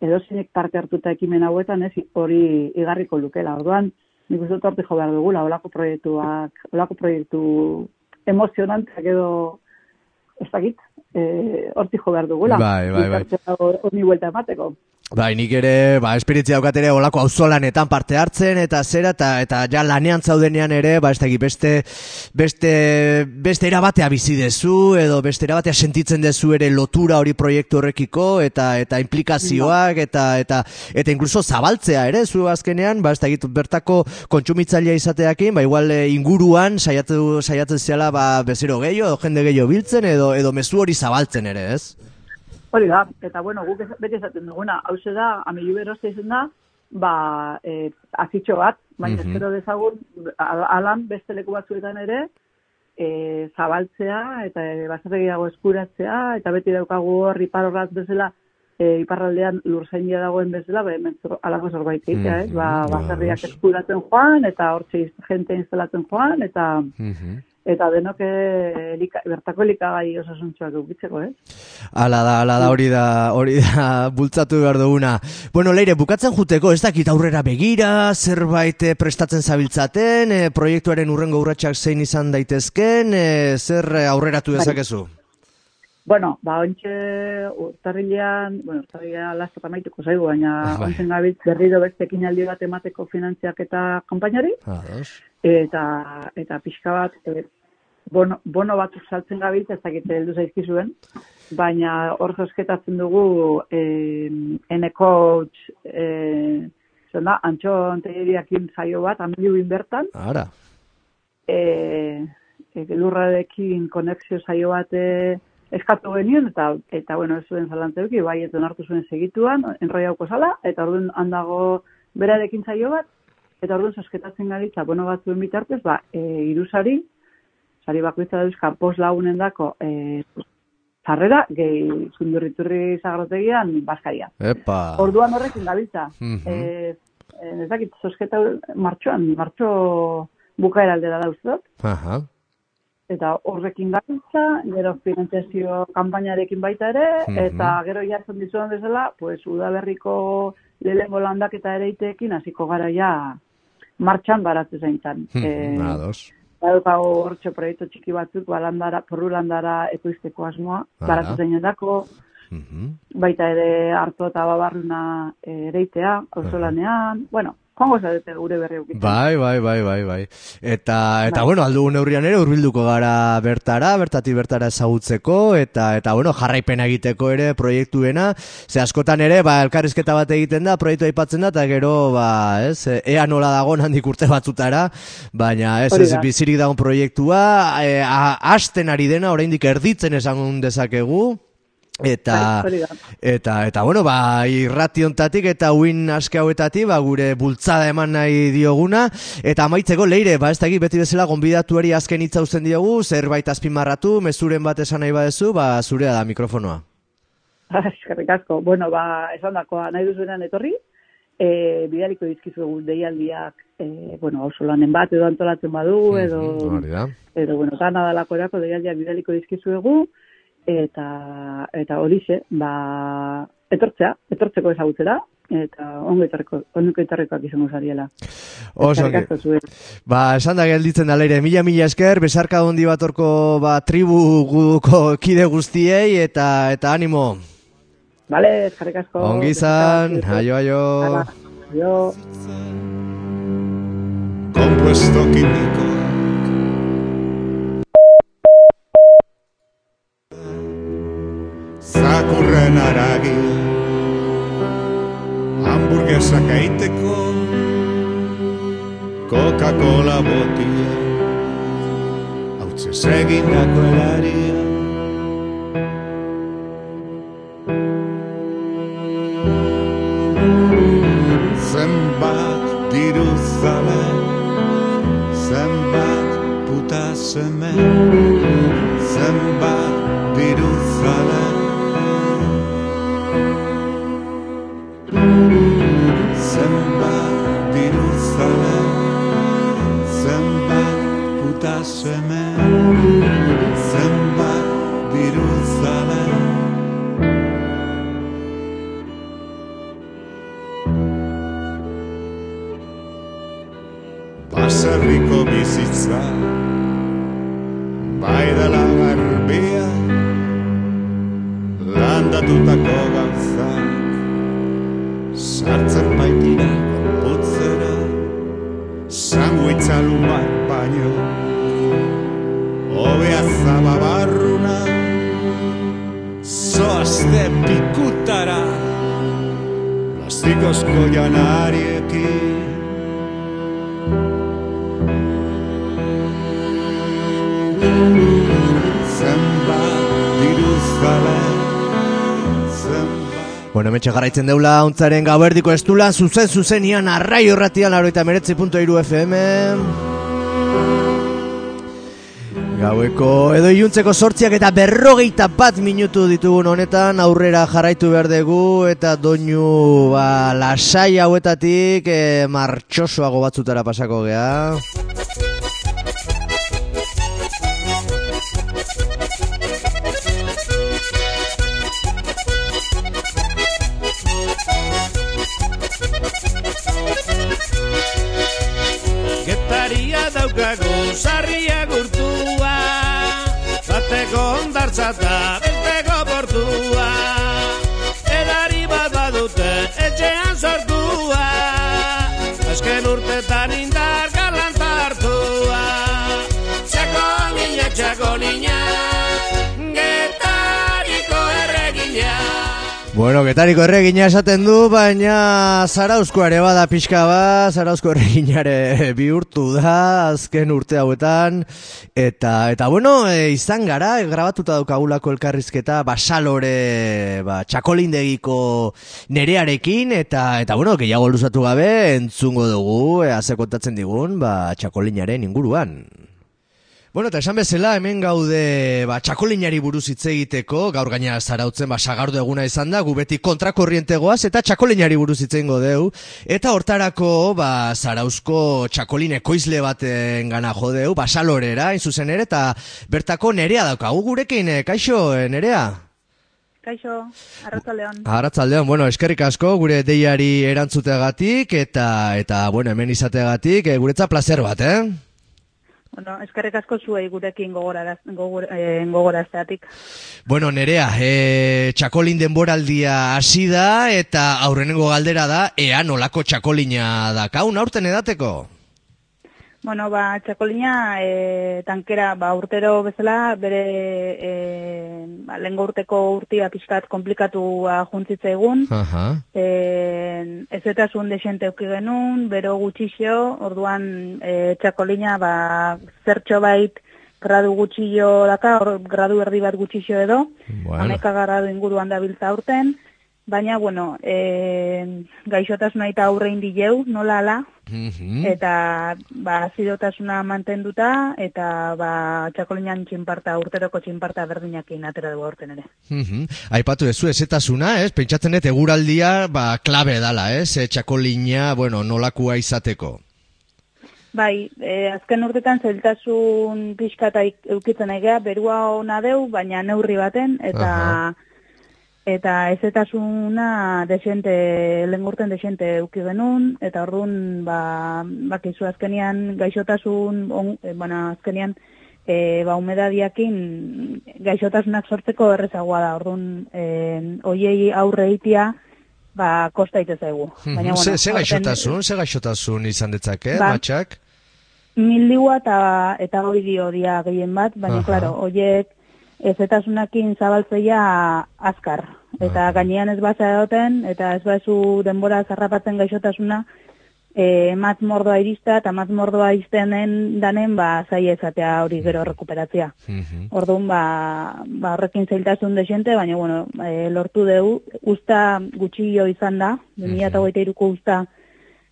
edo zeinek parte hartuta ekimen hauetan, ez, hori igarriko lukela, orduan, nik uste dut hortik jo behar dugula, olako proiektuak, olako proiektu emozionanteak edo, ez dakit, e, hortik jo behar dugula. Bai, bai, bai. Honi buelta emateko. Bai, nik ere, ba, esperientzia daukat ere olako auzolanetan parte hartzen eta zera eta eta ja lanean zaudenean ere, ba ez dakit, beste beste beste erabatea bizi dezu edo beste erabatea sentitzen dezu ere lotura hori proiektu horrekiko eta eta implikazioak eta eta eta incluso zabaltzea ere zu azkenean, ba ez dakit, bertako kontsumitzailea izateakin, ba igual eh, inguruan saiatu saiatzen zela ba bezero gehiago edo jende gehiago biltzen edo edo mezu hori zabaltzen ere, ez? Hori da, eta bueno, guk beti esaten duguna, hau da, amilu beroste izan da, ba, e, azitxo bat, baina Mhm. espero dezagun, al- alan beste leku batzuetan ere, e, zabaltzea, eta e, baserregiago eskuratzea, eta beti daukagu hor iparrorrat bezala, e, iparraldean lurzainia dagoen bezala, ba, hemen halako zerbait egitea, ez? Ba, Mhm, baserriak ados. eskuratzen joan, eta hortxe jente instalatzen joan, eta Mhm. Eta denok eh, elika, bertako elikagai osasuntxoak eukitzeko, ez? Ala da, ala da, hori da, hori da, bultzatu behar duguna. Bueno, leire, bukatzen juteko, ez dakit aurrera begira, zerbait eh, prestatzen zabiltzaten, eh, proiektuaren urrengo urratsak zein izan daitezken, eh, zer eh, aurreratu dezakezu? Bueno, ba, ontxe urtarrilean, bueno, urtarrilean lastat amaituko zaigu, baina Bai. ontzen gabiltz berriro beste ekinaldi bat emateko finantziak eta kanpainari, Ados. eta, eta pixka bat, e, bono, bono batzuk saltzen gabiltz, ez dakit heldu zaizkizuen, baina hor zosketatzen dugu e, N-Coach, e, zena, antxon tegeriakin zaio bat, amiluin bertan, Ara. e, e, lurrarekin konexio saio bat e, eskatu genien, eta, eta bueno, ez zuen zalantzeuki, bai, eta onartu zuen segituan, enroiauko zala, eta orduan handago berarekin saio bat, eta orduan sosketatzen gabiltza, bono batzuen bitartez, ba, e, irusari, sari bakoitza dauzka, pos lagunen dako, e, zarrera, gehi zundurriturri zagrotegian, baskaria. Epa. Orduan horrekin gabiltza. Mhm. eh, eh, ez dakit, sosketa martxoan, martxo bukaera aldera da uste dut. Aha. Eta horrekin gabiltza, gero finanziazio kanpainarekin baita ere, Mhm. eta gero jartzen dizudan bezala, pues, udaberriko lehengo landaketa ere iteekin, hasiko gara ja martxan baratzen zaintzan. Mhm, Ados. Badaukago hortxo proiektu txiki batzuk, ba, landara, porru landara ekoizteko asmoa, baratzen zainen dako, Mhm. baita ere hartu eta babarruna eh, ereitea, auzolanean, bueno, joango zarete gure berri eukitzen. Bai, bai, bai, bai, bai. Eta, eta bueno, aldugu neurrian ere urbilduko gara bertara, bertati bertara ezagutzeko, eta, eta bueno, jarraipena egiteko ere proiektuena, ze askotan ere, ba, elkarrizketa bat egiten da, proiektu aipatzen da, eta gero, ba, ez, ea nola dago handik urte batzutara, baina ez, ez da. bizirik dagoen proiektua, e, a, hasten ari dena, oraindik erditzen esan dezakegu, Eta, Bai, eta, eta, bueno, ba, irrationtatik eta uin aske hauetatik, ba, gure bultzada eman nahi dioguna, eta amaitzeko leire, ba, ez dakit beti bezala gonbidatuari azken hitza uzten diogu, zerbait azpimarratu, mezuren bat esan nahi badezu, ba, zurea da mikrofonoa. Eskerrik asko. Bueno, ba, esan dakoa, nahi duzuenan etorri, e, bidaliko dizkizuegu deialdiak, e, bueno, auzolanen bat edo antolatzen badu, edo, Mhm, hori da. edo bueno, gana dalako erako deialdiak bidaliko dizkizuegu, eta, eta horixe, ba, etortzea, etortzeko ezagutzera, eta ongo etorrekoak izango zariela. Oso. Ba, esan da gelditzen da leire, mila mila esker, besarka hondi bat orko, ba, tribu guko kide guztiei, eta, eta animo. Vale, eskerrik asko. Ongi izan, aio, aio. Aio. Compuesto químico. Zakurren aragi Hamburguesak eiteko Coca-Cola botia. Hautze segindako elaria Zenbat diru zabe Zenbat puta seme Zenbat seme zenbat diru zale Baserriko bizitza bai metxe garaitzen deula, ontzaren gauerdiko estulan, zuzen zuzenian, arrai horratian, aroita meretzi.iru FM. Gaueko edo iluntzeko sortziak eta berrogeita bat minutu ditugun honetan aurrera jarraitu behar dugu eta doinu ba, lasai hauetatik e, martxosoago batzutara pasako gea. Ondartza eta besteko portua Edari bat badute etxean sortua Azken urtetan indar galanta hartua. Txako niña, txako niña Bueno, getariko erregina esaten du, baina Zarauzko ere bada pixka ba, Zarauzko erreginare bihurtu da azken urte hauetan eta eta bueno, e, izan gara e, grabatuta daukagulako elkarrizketa basalore ba txakolindegiko nerearekin eta eta bueno, gehiago luzatu gabe entzungo dugu e, ze kontatzen digun ba txakolinaren inguruan. Bueno, eta esan bezala, hemen gaude ba, txakolinari buruz hitz egiteko, gaur gaina zarautzen ba, sagardu eguna izan da, gu beti kontrakorrientegoaz, eta txakolinari buruz hitz egingo deu, eta hortarako ba, zarauzko txakolin ekoizle baten gana jodeu, basalorera, hain zuzen ere, eta bertako nerea daukagu gurekin, eh, kaixo, eh, nerea? Kaixo, arratzaldeon. Arratzaldeon, bueno, eskerrik asko gure deiari erantzuteagatik eta eta bueno, hemen izateagatik, e, guretza placer bat, eh? Bueno, eskerrik asko zuei gurekin gogoraraz, gogor, eh, gogorazteatik. Bueno, nerea, e, txakolin denboraldia hasi da eta aurrenengo galdera da, ea nolako txakolina dakaun aurten edateko? Bueno, ba, txakolina e, tankera ba, urtero bezala bere e, ba, lehengo urteko urtia pixkat komplikatua juntzitza egun. Aha. E, ez eta zuen desente euki genuen, bero gutxixo, orduan e, txakolina ba, zertxo bait gradu gutxillo daka, or, gradu erdi bat gutxixo edo, Bueno. ameka gradu inguruan dabiltza urten, baina, bueno, e, gaixotasuna eta aurre indileu, nola ala, Mhm. eta ba, azidotasuna mantenduta, eta ba, txakolinan txinparta, urteroko txinparta berdinakin atera dugu aurten ere. Mhm. Aipatu ezu ezetasuna, ez? Pentsatzen dut eguraldia ba, klabe dala, ez? E, txakolina, bueno, nolakua izateko. Bai, e, azken urtetan zeltasun pixka eta ik- eukitzen egea, berua ona deu, baina neurri baten, eta Aha. Eta ezetasuna desente, lehen urten desente euki genuen, eta orduan, ba, bakizu azkenian gaixotasun, on, e, bueno, azkenian, e, ba, humedadiakin gaixotasunak sortzeko errezagoa da, orduan, e, oiei aurre eitia, ba, kosta ite zaigu. Mhm. Ze, ze aurten- gaixotasun, ze gaixotasun izan detzake, Ba, matxak? Mildigua eta eta oidio dia gehien bat, baina Aha. claro, hoiek ezetasunakin zabaltzeia azkar. Eta gainean ez baza egoten, eta ez bazu denbora zarrapatzen gaixotasuna, e, matz mordoa irista, eta matz mordoa iztenen danen, ba, zai ezatea hori gero rekuperatzea. Mhm. Orduan, ba, ba horrekin zailtasun desente, baina, bueno, e, lortu dugu, usta gutxillo izan da, 2008ko usta,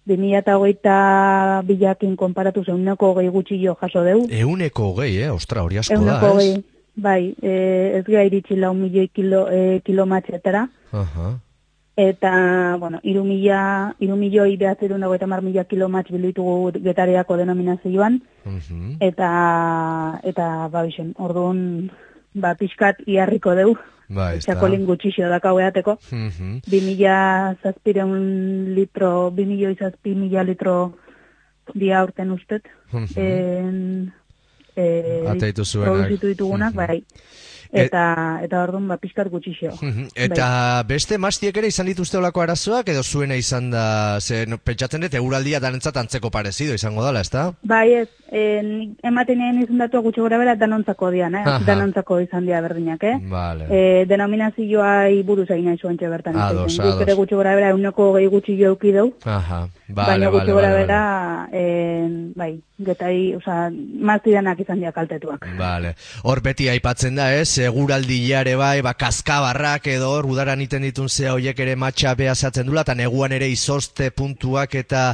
2008 bilakin konparatu zeuneko gehi gutxillo jaso dugu. Euneko hogei, eh? Ostra, hori asko da, Euneko ez? Bai, e, ez gai iritsi lau milioi kilo, e, kilomatxetara, Aha. eta, bueno, iru, mila, iru milioi behatzerun dago eta mar mila kilomatx bilitugu getariako denominazioan, Mhm. eta eta ba bixen, orduan ba pixkat iarriko deu. Bai, ezta. Txakolin gutxixo dakau eateko. Mhm. 2000 zazpireun litro, 2000 zazpi mila litro dia urten ustet. Mhm. En, e, Ateitu zuenak. Produzitu ditugunak, Mhm. bai. Eta, eta orduan, ba, pixkat gutxixo. Eta beste mastiek ere izan dituzte olako arazoak edo zuena izan da, ze no, pentsatzen dut eguraldia danentzat antzeko parezido izango dala, ezta? Bai, ez, en, ematen egin izan datua gutxi gora bera danontzako dian, eh? Aha. Danontzako izan dira berdinak, eh? Vale. E, denominazioa buruz egin nahi zuen bertan. Ados, egin. Guk ados. ere gutxi gora bera euneko gehi gutxi jo euki deu, Aha, vale, baina vale, gutxi gora vale, bera, en, bai, getai, oza, maztidanak izan dira kaltetuak. Vale. Hor beti aipatzen da, ez? Eguraldia ere bai, ba, kaskabarrak edo hor udaran iten ditun zea hoiek ere matxa behazatzen dula, eta neguan ere izozte puntuak eta,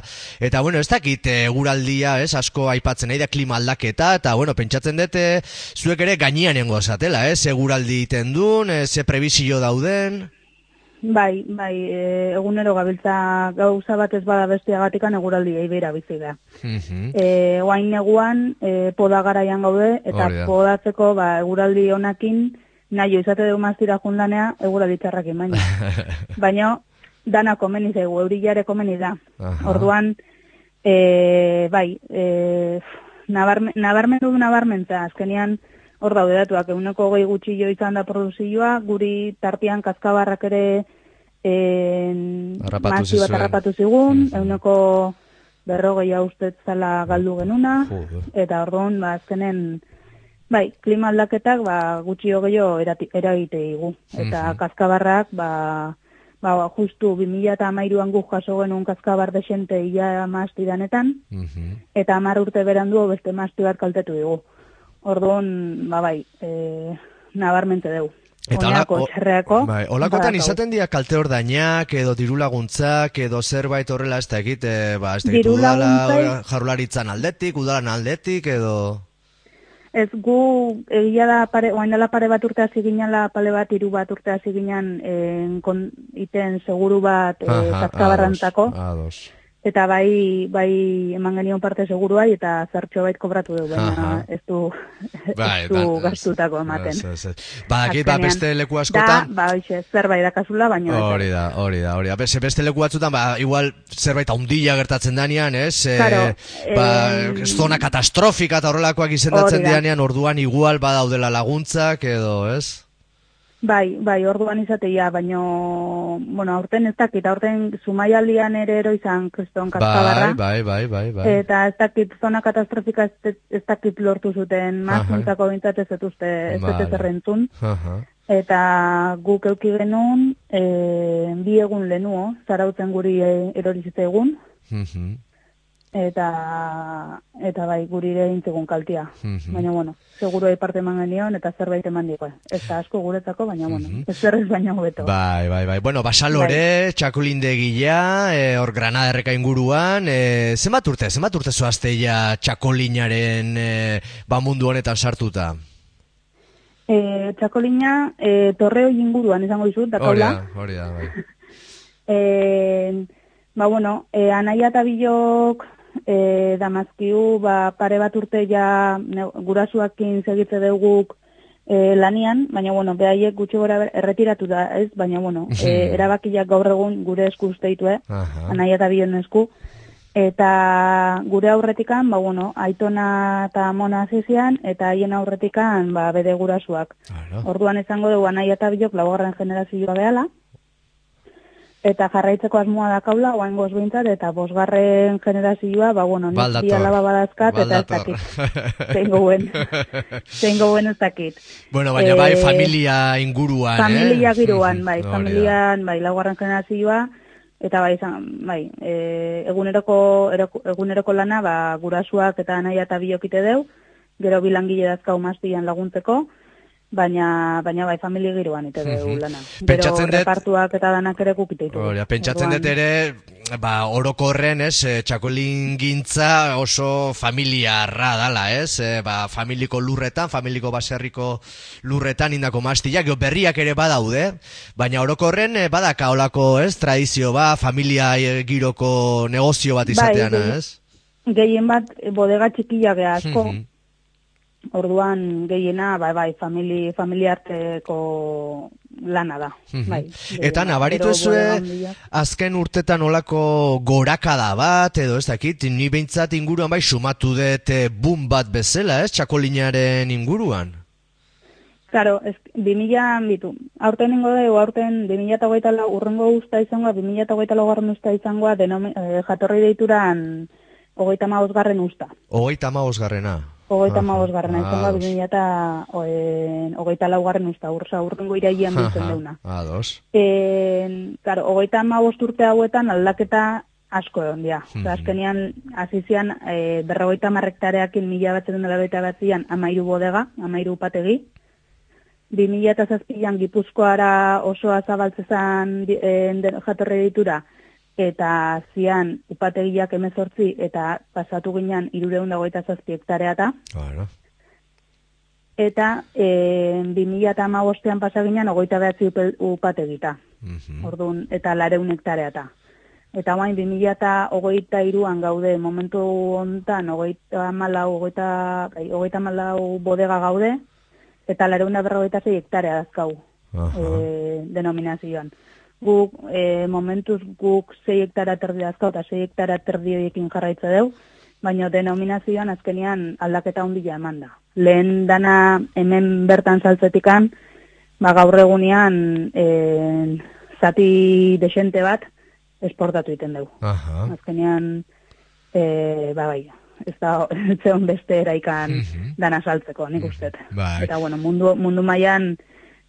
eta bueno, ez dakit eh, eguraldia, ez? Asko aipatzen nahi da klima aldaketa, eta bueno, pentsatzen dut, eh, zuek ere gainean nengo esatela, ez? Eguraldi iten duen, eh, ze prebizio dauden. Bai, bai, e, egunero gabiltza gauza bat ez bada bestiagatikan eguraldi beira bizi da. Mhm. E, oain neguan e, poda garaian gaude, eta Hori da. podatzeko ba, eguraldi honakin nahi izate dugu maztira jundanea eguraldi txarrakin baina. baina dana komeni zaigu, eurillare komeni da. Aha. Orduan, e, bai, e, nabarme, nabarmendu du nabarmentza, azkenian hor daude datuak, eguneko gehi gutxillo izan da produzioa, guri tartian kaskabarrak ere en, mazio bat harrapatu zigun, Mhm. eguneko berrogei ustet zala galdu genuna, Joder. eta orduan, ba, azkenen, bai, klima aldaketak, ba, gutxi erati- eragite digu. Eta Mhm. kaskabarrak, ba, ba, justu 2000 eta amairuan guk jaso genuen kaskabar desente ia mazti danetan, Mhm. eta amar urte berandu beste mazti bat kaltetu digu. Orduan, ba, bai, e, nabarmente dugu. Eta Oinako, hola- o- txerreako, bai, holakotan badakau. izaten dira kalte ordainak edo diru laguntzak edo zerbait horrela ez da egit, eh, ba, ez da egit Diru udala jarularitzan aldetik, udalan aldetik edo... Ez gu egia da pare, oain dela pare bat urte hasi ginala, pale bat hiru bat urte hasi ginen en, kon, iten seguru bat e, Aha, ados, ados. Eta bai, bai eman genion parte seguruai eta zertxo bait kobratu du, baina ez du, Bai, ez du ba- gastutako ematen. Ez, ez, ez. Badakit, ba, beste leku Da, askotan... ba, hoxe, zerbait dakazula, baina. Hori da, hori da, hori da. Beste, beste leku batzutan, ba, igual zerbait haundila gertatzen danean, ez? E, Claro, ba, em, zona katastrofika eta horrelakoak izendatzen da. dianean, orduan igual badaudela laguntzak edo, ez? Bai, bai, orduan izateia, baino, bueno, aurten ez dakit, aurten zumaialdian ere ero izan kriston kaskabarra. Bai, bai, bai, bai, bai. Eta ez dakit zona katastrofika ez, ez dakit lortu zuten, Aha. mazuntzako bintzat ez etuzte, ez dut zerrentzun. Aha. Eta guk euki genuen, e, bi egun lehenuo, zarautzen guri e, erori egun, Mhm. Eta eta bai guri ere intzegun kaltia. Mhm. Baina, bueno, seguru parte eman genion eta zerbait eman digo. Ez da asko guretzako, baina, bueno, Mhm. ez zerrez baina hobeto. Bai, bai, bai. Bueno, basalore, txakolindegia, e, hor Granada erreka inguruan, e, zenbat urte, zenbat urte zoazteia txakolinaren e, ba mundu honetan sartuta? E, txakolina, e, torreo inguruan izango dizut, Hori dakaula. da, hori da, bai. E, ba, bueno, e, anaia eta bilok e, damazkiu, ba, pare bat urte ja gurasuakin segitze duguk e, lanian, baina, bueno, behaiek gutxi gora erretiratu da, ez? Baina, bueno, e, erabakiak gaur egun gure esku usteitu, eh? Anaia eta bion esku. Eta gure aurretikan, ba, bueno, aitona eta mona zizian, eta haien aurretikan, ba, bede gurasuak. Orduan izango dugu anaia eta bilok laugarren generazioa behala, eta jarraitzeko asmoa dakaula, oain goz bintzat, eta bosgarren generazioa, ba, bueno, nik alaba badazkat, eta ez dakit. Zein gouen. Zein gouen ez dakit. Bueno, baina bai Eh, familia inguruan, Familia eh? giruan, bai, da. familian, bai, laugarren generazioa, eta bai, izan, bai, e, eguneroko, eroko- eguneroko lana, ba, gurasuak eta nahi eta biokite deu, gero bilangile dazkau maztian laguntzeko, baina, baina bai, familia giruan ite deu Mhm. lana. Pentsatzen dut- repartuak eta danak ere gukite ditu. Pentsatzen dut ere, ba, orokorren, ez, eh, txakolin gintza oso familiarra dala, ez, eh, ba, familiko lurretan, familiko baserriko lurretan indako mastilak, gero berriak ere badaude, baina orokorren eh, badaka olako, ez, tradizio ba, familia giroko negozio bat Bai, bai. ez? gehien bat bodega txikia asko, Mhm. Orduan gehiena, bai, bai, famili, familiarteko lana da. Mhm. Bai, Eta nabaritu ezue handiak. azken urtetan olako gorakada bat, edo ez dakit, ni behintzat inguruan bai sumatu dut eh, boom bat bezala, ez, txakolinaren inguruan. Claro, ez, 2000 bitu. Aurten ingo dugu, aurten 2008 lau, urrengo usta izangoa, 2008 garren usta izangoa, denomi, eh, jatorri deituran hogeita garren usta. Hogeita garrena. Hogeita Aha, garrena izangoa, ados. 2000 eta eh, hogeita lau garren usta, ursa, urrengo iraian biltzen deuna. Ados. E, claro, hogeita urte hauetan aldaketa asko egon dira. Mhm. Osa, azkenian, hasi zian, e, berrogeita marrektareakin mila batzen dela batzian, amairu bodega, amairu upategi. 2000 eta zazpilan Gipuzkoara osoa zabaltzezan e, den- jatorri ditura, eta zian upategiak emezortzi, eta pasatu ginen irureun dagoita zazpi hektareata. Bueno. Eta e, 2000 eta amabostean pasa ogoita behatzi upategita. Mhm. Orduan, eta lareun hektareata. Eta guain, 2000 eta hogeita iruan gaude, momentu hontan, hogeita malau, hogeita, bai, hogeita malau bodega gaude, eta lareun da berrogeita zei hektarea dazkau Aha. e, denominazioan. Guk, e, momentuz guk zei hektara terdi dazkau, eta zei hektara terdi horiekin jarraitza deu, baina denominazioan azkenian aldaketa handia eman da. Lehen dana hemen bertan saltzetikan, ba gaur egunean e, zati desente bat esportatu egiten dugu. Aha. Azkenean, e, ba bai, ez da ez zeon beste eraikan Mhm. dana saltzeko, nik uste. Bai. Eta bueno, mundu, mundu mailan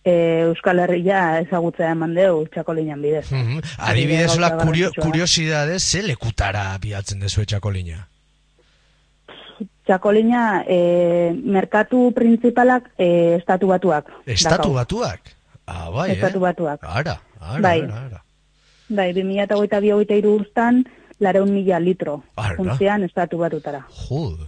e, Euskal Herria ezagutzea eman deu txakolinan bidez. Mhm. Adibidez, Gauza la kurio, kuriosidades, ze lekutara biatzen dezu txakolina? Txakolina, e, merkatu principalak e, estatu batuak. Estatu dakau. batuak? Ah, bai, Estatu eh? batuak. Ara, ara, Bai. ara, ara. Bai, 2008 bi hogeita iru ustan, lareun mila litro. Ara. Funtzean estatu batutara. Jod.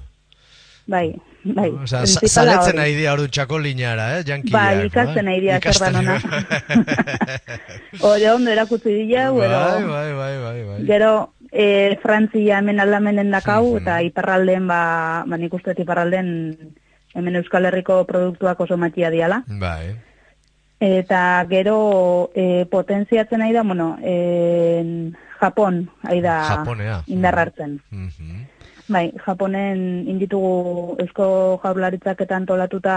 Bai, bai. Osea, sa- principala zaletzen hori. nahi dira hori txakolinara, eh, jankiak. Bai, ikasten nahi dira zer Ikasten dan ona. dira. Ode ondo erakutsi dila, bai, edo... bai, bai, bai, bai. Gero, e, Frantzia hemen aldamenen dakau, Mhm. eta iparralden, ba, ba nik uste iparralden hemen Euskal Herriko produktuak oso matia diala. Bai. Eta gero e, potentziatzen nahi da, bueno, e, Japon, ari da Japonea. indarrartzen. Mhm. Bai, Japonen inditugu Eusko Jaurlaritzak eta antolatuta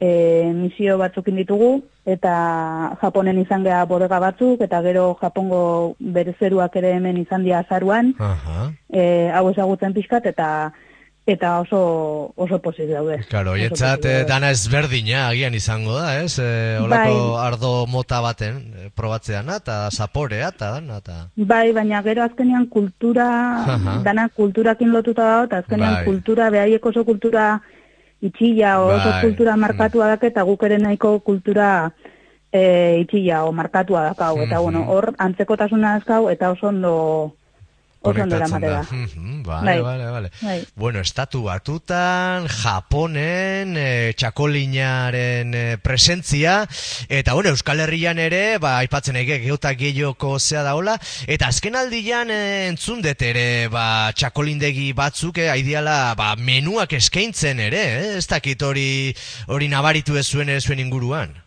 e, misio batzuk inditugu, eta Japonen izan geha bodega batzuk, eta gero Japongo berezeruak ere hemen izan dira azaruan, e, hau ezagutzen pixkat, eta eta oso oso pozik daude. Claro, Oso oietzat pozik daude. dana ezberdina agian izango da, ez? E, olako ardo mota baten e, probatzeana, eta zaporea, eta dana, eta... Bai, baina gero azkenean kultura, Aha. dana kulturakin lotuta dago, eta azkenean Bai. kultura, behaiek oso kultura itxilla, o oso Bai. kultura markatua dake, eta guk ere nahiko kultura e, itxilla o markatua dakau. Eta Mhm. bueno, hor antzekotasuna azkau, eta oso ondo Konektatzen da. Mhm, Vale, Bai. vale, vale. Bai. Bueno, estatu batutan, Japonen, e, txakolinaren e, presentzia, eta bueno, Euskal Herrian ere, ba, aipatzen ege, geota gehioko zea daola, eta azken aldian e, entzun dut ere, ba, txakolindegi batzuk, e, aidiala, ba, menuak eskaintzen ere, eh? ez dakit hori, hori nabaritu ez zuen ere zuen inguruan.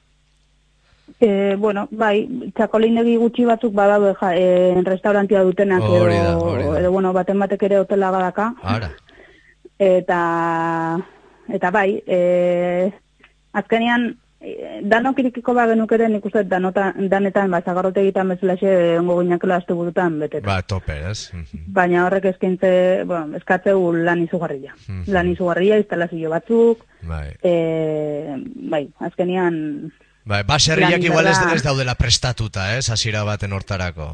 E, bueno, bai, txakolindegi gutxi batzuk badaude ja, e, restaurantia dutenak, edo, edo, bueno, baten batek ere hotela badaka. Ara. eta eta bai, e, azkenean danok irikiko ba genukeren ikusten danota, danetan, ba, zagarrote egiten bezalaxe ongo gineakela aste burutan beteta. Ba, tope, ez? Mhm. Baina horrek eskaintze, bueno, eskatzeu lan izugarria. Mhm. Lan izugarria, instalazio batzuk, Bai. e, bai, azkenean... Bai, baserriak igual ez, ez daudela prestatuta, ez, hasiera baten hortarako.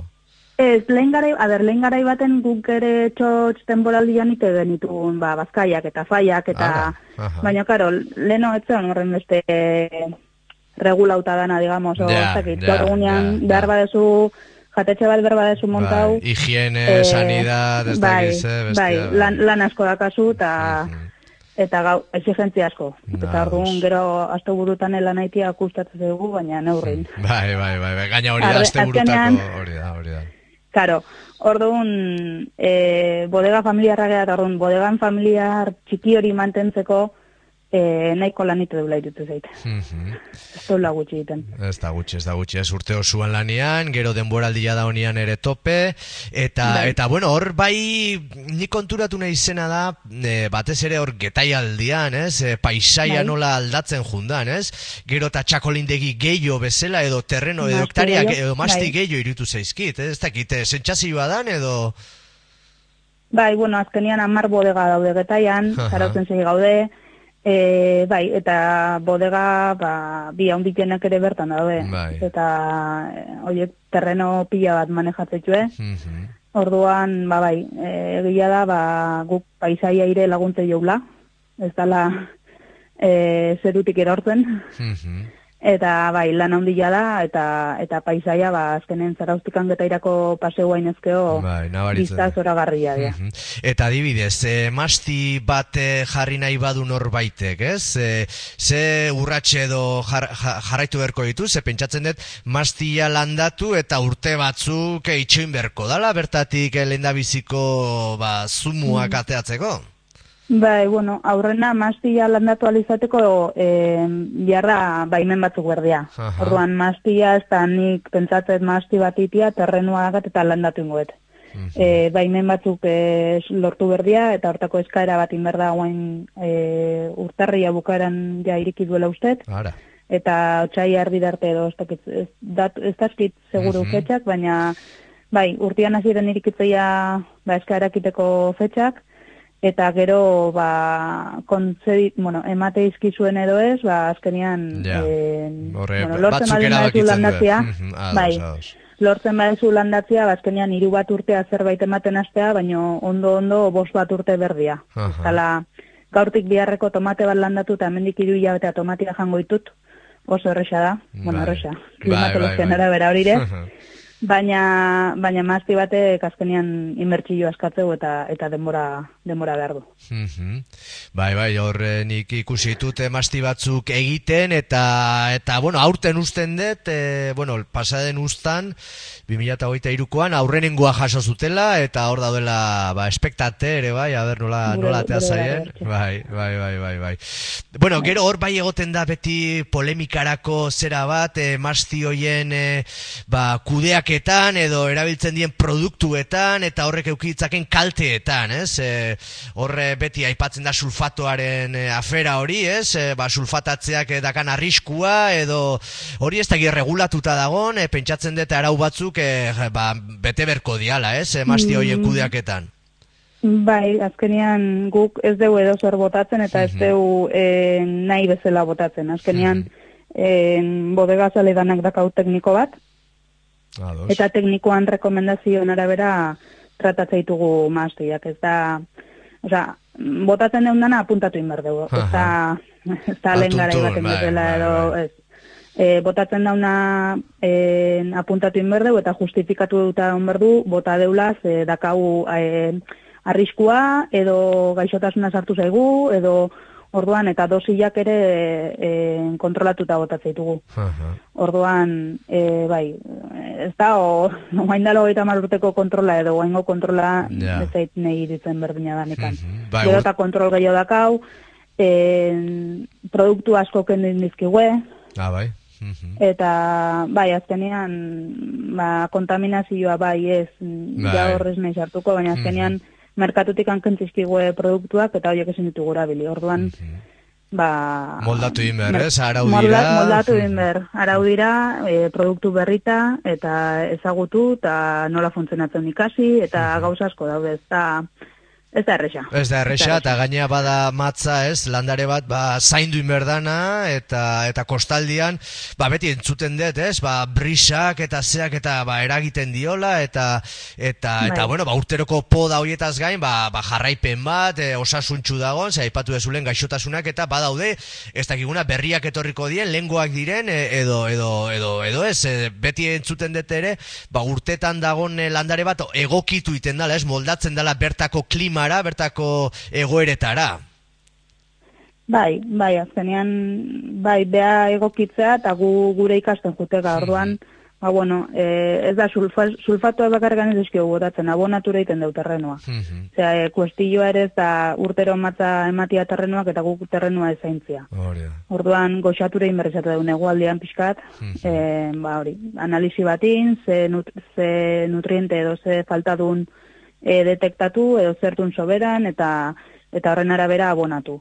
Ez, lehen garai, aber, lehen garai baten guk ere txotx temporaldian ite genituen, ba, bazkaiak eta faiak, eta... Ara, aha. baina, karo, leheno etzen horren beste eh, regulauta dana, digamos, o, ez dakit, gaur egunean behar badezu, jatetxe bat behar badezu montau, Bai, higiene, eh, sanidad, ez bai, dakiz, eh, bestia, bai, lan, lan asko dakazu, eta... Mhm. Eta gau, exigentzia asko. Na, Eta orduan gero asto burutan elan aitia akustatzen dugu, baina neurrin. Bai, bai, bai, bai, gaina hori da, Arre- azte burutako, azkenean- hori da, hori da. Karo, orduan, e, bodega familiarra gara, orduan, bodegan familiar txiki hori mantentzeko, e, nahiko lanitu deula irutu zait. Mhm. Ez dola gutxi egiten. Ez da gutxi, ez da gutxi, ez urte osoan lanian, gero denboraldia da honian ere tope, eta, Bai. eta bueno, hor bai, ni konturatu nahi izena da, e, batez ere hor getaialdian, ez, e, paisaia Bai. nola aldatzen jundan, ez, gero eta txakolindegi gehiago bezala, edo terreno, edo hektariak, edo masti bai. gehiago irutu zaizkit, ez, ez dakit, e, sentsazioa dan, edo... Bai, bueno, azkenian amar bodega daude getaian, zarautzen segi gaude, e, bai, eta bodega, ba, bi handikenak ere bertan daude. Bai. Eta, e, oiek, terreno pila bat manejatzetxue. Mhm. Orduan, ba, bai, e, egia da, ba, guk paisaia ire laguntze joula, ez dala e, zerutik erortzen, Mhm. Eta bai, lan handia da, eta eta paisaia, ba, azkenen zarauztikan getairako paseo hainezkeo, Bai, nabaritzen da. bizta zoragarria dira. Mhm. Eta adibidez, e, masti bat eh, jarri nahi badu norbaitek, ez? E, ze urratxe edo jar, ja- jarraitu beharko ditu, ze pentsatzen dut mastia landatu eta urte batzuk itxoin beharko dala, bertatik e, lehendabiziko ba, zumuak Mm. ateatzeko. Bai, bueno, aurrena mastia landatu alizateko e, jarra baimen batzuk berdia. Aha. Orduan mastia ez da nik pentsatzen masti bat itia terrenua agat eta landatu ingoet. Mhm. E, baimen batzuk e, lortu berdia eta hortako eskaera bat inberda guain e, urtarria bukaeran ja iriki duela ustez. Ara. eta otxai ardi arte edo ez dakit, ez, dat, ez dakit seguru Mhm. fetxak, baina bai, urtean hasi den irikitzeia ba, eskaerakiteko fetxak, eta gero ba, kontzedi, bueno, emate izkizuen edo ez, ba, azkenian Ja. eh, Horre, bueno, lortzen baldin badezu erabakitzen landatzea, ados, bai, ados. lortzen badezu landatzea, ba, azkenian hiru bat urtea zerbait ematen astea, baino ondo-ondo bost bat urte berdia. Zala, gaurtik biharreko tomate bat landatu eta hemendik hiru hilabetea tomatia jango ditut, oso erresa da, bueno, Bai. erresa, Bai, klimatologian bai, bai. arabera hori ere, baina, baina mazti batek azkenean inbertsillo askatzeu eta eta denbora, denbora behar du. Mhm. Bai, bai, hor eh, nik ikusi ditut emasti batzuk egiten eta eta bueno, aurten usten dut, e, bueno, pasaden ustan 2023koan aurrenengoa jaso zutela eta hor daudela ba espektate ere bai, a ber nola nola atea zaien. Bai, bai, bai, bai, bai. Bueno, gero hor bai egoten da beti polemikarako zera bat, e, masti hoien e, ba, kudeaketan edo erabiltzen dien produktuetan eta horrek eukitzaken kalteetan, ez? E, horre beti aipatzen da sulfatoaren e, afera hori, ez? E, ba, sulfatatzeak e, dakan arriskua edo hori ez da regulatuta dagon, e, pentsatzen dut arau batzuk e, ba, bete berko diala, ez? E, masti hoien Mm. kudeaketan. Bai, azkenean guk ez dugu edo zer botatzen eta ez Mhm. dugu e, nahi bezala botatzen. Azkenean e, bodega zale danak dakau tekniko bat, Ados. eta teknikoan rekomendazioen arabera tratatzen ditugu maztiak. Ez da, osea, botatzen deun dana apuntatu inber dugu. Ez da, ez da lehen gara bezala bai, edo, bai. ez. E, botatzen dauna e, apuntatu inber dugu eta justifikatu duta onberdu, bota deula ze dakau e, arriskua edo gaixotasuna sartu zaigu edo orduan eta dosiak ere e, kontrolatuta botatzen ditugu. Aha. Orduan, e, bai, ez da, o, guain dalo gaita urteko kontrola edo guaingo kontrola Ja. ez zait nahi iritzen berdina danikan. Mhm. Bai, Gero eta kontrol gehiago dakau, e, produktu asko kendin dizkigue, Ah, bai. Mhm. eta bai, azkenean, ba, kontaminazioa bai ez, Bai. ja horrez nahi sartuko, baina azkenean, merkatutik hankentzizkigue produktuak eta horiek ezin ditugu erabili. Orduan, ba... Moldatu egin behar, mer- ez? Arau dira. Moldatu egin behar. Arau dira, e, produktu berrita, eta ezagutu, eta nola funtzionatzen ikasi, eta gauza asko daude, ez da, ez da erresa. Ez da erresa, eta gainea bada matza, ez, landare bat, ba, zaindu inberdana, eta, eta kostaldian, ba, beti entzuten dut, ez, ba, brisak eta zeak eta, ba, eragiten diola, eta, eta, Bai. eta, bueno, ba, urteroko poda horietaz gain, ba, ba, jarraipen bat, e, osasuntxu dagon, ze, aipatu dezulen gaixotasunak, eta badaude, ez dakiguna, berriak etorriko dien, lengoak diren, e, edo, edo, edo, edo ez, e, beti entzuten dut ere, ba, urtetan dagon e, landare bat, egokitu iten dala, ez, moldatzen dala bertako klimara, bertako egoeretara. Bai, bai, azkenean, bai, bea egokitzea, eta gu gure ikasten jutega, orduan, ba, bueno, e, ez da sulfa, sulfatoa bakargan ez eskio botatzen, abonatura egiten deu terrenua. Mhm. Osea, e, kuestioa ere ez da urtero matza ematia terrenuak eta guk terrenua ezaintzia. Da. Orduan goxatura inberrizatu dugu negualdean pixkat, e, ba hori, analisi batin, ze, nut, ze nutriente edo ze faltadun e, detektatu edo zertun soberan eta eta horren arabera abonatu.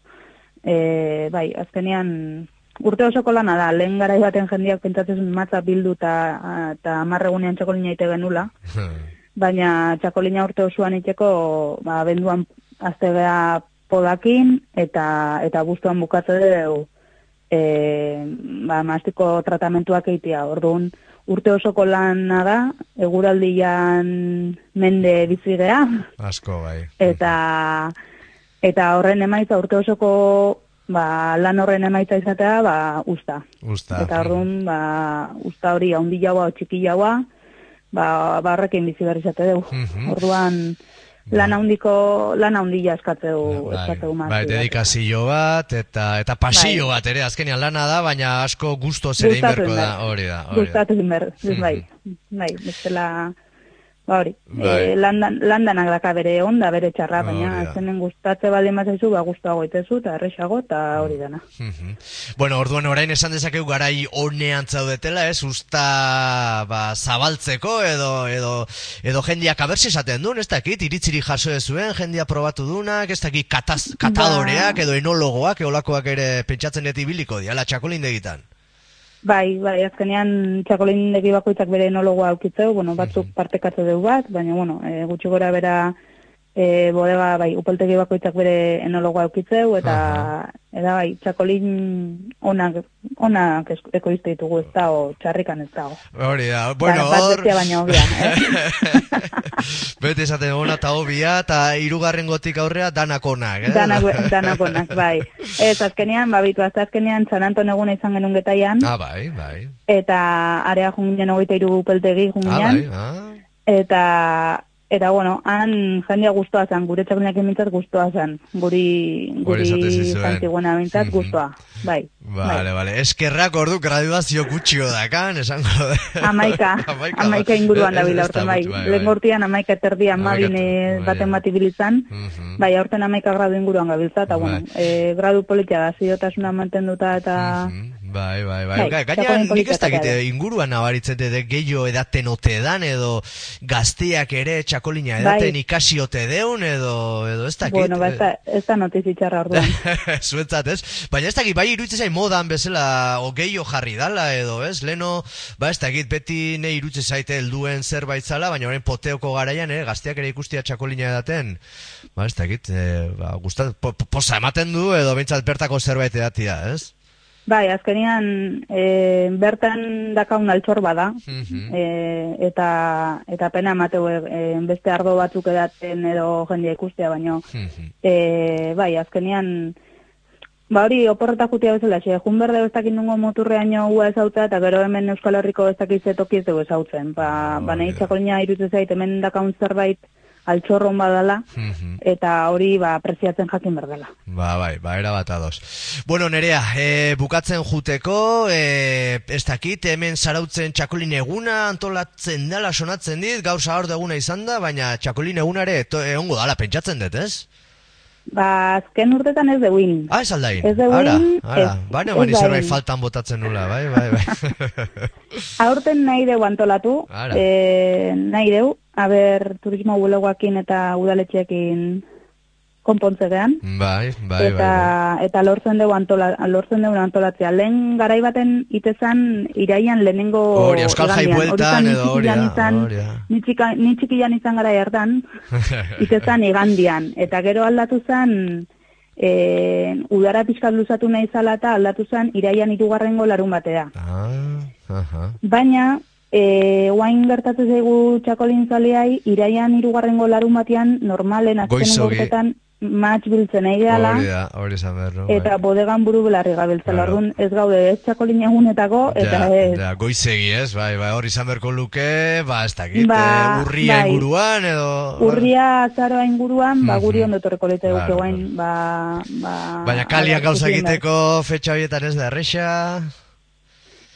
E, bai, azkenean urte osoko lana da, lehen garai baten jendeak pentsatzen matza bildu eta eta amarregunean txakolina ite genula, baina txakolina urte osoan iteko ba, benduan azte beha podakin eta eta bustuan bukatze dugu e, ba, mastiko tratamentuak eitea. Orduan, urte osoko lana da, eguraldian mende bizi gea, Asko, bai. eta eta horren emaitza urte osoko ba, lan horren emaitza izatea ba, usta. Usta. Eta orduan, ba, usta hori haundi jaua o txiki jaua, ba, ba horrekin bizi behar izate dugu. Mhm. Orduan, lan handiko, lan handia eskatzeu, Bai, eskatzeu bai, mazio. dedikazio bat eta eta pasillo Bai. bat ere azkenean lana da, baina asko gustoz ere Gustatu inberko da. Hori da, hori da. Gustatu egin behar, bai, bai, bestela, ba hori, Bai. e, landan, landanak daka bere onda, bere txarra, baina Hori da. zenen gustatze baldin bazaizu, ba gustuago itezu, eta erresago, eta hori dana. Mhm. Bueno, orduan orain esan dezakegu garai honean zaudetela, ez? Usta ba, zabaltzeko edo edo edo jendiak abersi esaten duen, ez dakit, iritziri jaso ez zuen, jendia probatu dunak, ez dakit kataz, katadoreak edo enologoak, eolakoak ere pentsatzen dut ibiliko diala txakolindegitan. Bai, bai, azkenean txakolindegi bakoitzak bere enologoa aukitzeu, bueno, batzuk partekatze dugu bat, baina, bueno, e, gutxi gora bera e, bodega, bai, upeltegi bakoitzak bere enologoa aukitzeu, eta, eta bai, txakolin onak, onak ekoizte ditugu ez da, o txarrikan ez dago. Hori da, bueno, bat hor... baino hobea, eh? Bete esaten ona eta hobia, eta irugarren gotik aurrea danak onak, eh? Danak, danak onak, bai. Ez, azkenean, babitu, azkenean, San Anton eguna izan genuen getaian, Ah, bai, bai. eta area junginen hogeita iru upeltegi Ah, junginan, bai, ah. eta, eta, bueno, han jendia guztua zen, gure txakolinak emintzat guztua zen, guri, guri zizuen. zantziguena mintzat Mhm. guztua, bai. Vale, vale. Eskerrak ordu graduazio gutxio dakan, esango da. Amaika, amaika inguruan da bila aurten, bai. bai, Lehen bai. gortian amaika terdia Hamaika mabin ter- bai, baten bai. bat ibilitzan, Mhm. bai, aurten amaika gradu inguruan gabiltza, eta, Bai. bueno, e, gradu politia da, ziotasuna mantenduta, eta... Bai, bai, bai. Bai, Ga- Gaina nik ez dakit politatea eh, inguruan nabaritzen dut gehiago edaten ote dan edo gazteak ere txakolina edaten Bai. ikasi ote deun edo, edo ez dakit. Bueno, ba, ez da, ez da notizitxarra orduan. Zuentzat, ez? Baina ez dakit, bai iruditzen zain modan bezala o gehiago jarri dala edo, ez? Leno, ba ez dakit, beti ne iruditzen zaite helduen zerbait zala, baina orain poteoko garaian, eh? Gazteak ere ikustia txakolina edaten, ba ez dakit, eh, ba, gustat, po, po- posa ematen du edo behintzat bertako zerbait edatia, ez? Bai, azkenian e, bertan dakaun altxor bada, Mhm. e, eta, eta pena emateu e, beste ardo batzuk edaten edo jendia ikustea, baino Mhm. e, bai, azkenian ba hori oporretak jutia bezala, xe, jun berde ez dakit nungo moturreaino ua ezauta, eta gero hemen Euskal Herriko ze toki ez dugu ezautzen. Ba, Oh, ba nahi txakolina iruditzen zait, hemen dakaun zerbait altxorron badala, Mhm. eta hori ba preziatzen jakin berdela. Ba, bai, ba, era bat ados. Bueno, nerea, e, bukatzen juteko, e, ez dakit, hemen zarautzen txakolin eguna antolatzen dela sonatzen dit, gaur zahar eguna izan da, baina txakolin egunare eto- egongo dala pentsatzen dut, ez? Ba, azken urtetan ez deuin. Ah, ez aldain. Ez dugu Ara, ara. ez, Baina mani da zerbait faltan botatzen nula, bai, bai, bai. Aurten nahi deu antolatu, Ara. e, nahi deu, haber turismo bulegoakin eta udaletxeekin konpontzegean. bai, bai, eta, bai. eta lortzen dugu antola, lortzen dugu antolatzea. Lehen garai baten itezan iraian lehenengo Hori, Euskal Jai bueltan edo hori txikian. Ni, txika, ni txikian izan gara hartan, itezan igandian. Eta gero aldatu zen, e, udara pixkat luzatu nahi zala eta aldatu zen iraian irugarrengo larun batea. Ah, aha. Baina, e, guain gertatzen zaigu txakolin zaleai, iraian irugarrengo larun batean normalen azkenengo Goizogi. urtetan match biltzen nahi gehala, Hori da, hori izan behar, eta bodegan buru belarri gabiltzela. Claro. Orduan ez gaude ez txakolin egunetako, eta ja, ez. ja, goizegi ez, bai, bai, hori izan beharko luke, ba, ez dakit, Ba, eh, urria bai. inguruan, edo... Urria azaroa inguruan, ba, guri ondo etorreko lite Claro, duke guain, ba, ba... Baina kalian ala, gauza egiteko fetxa horietan ez da erresa...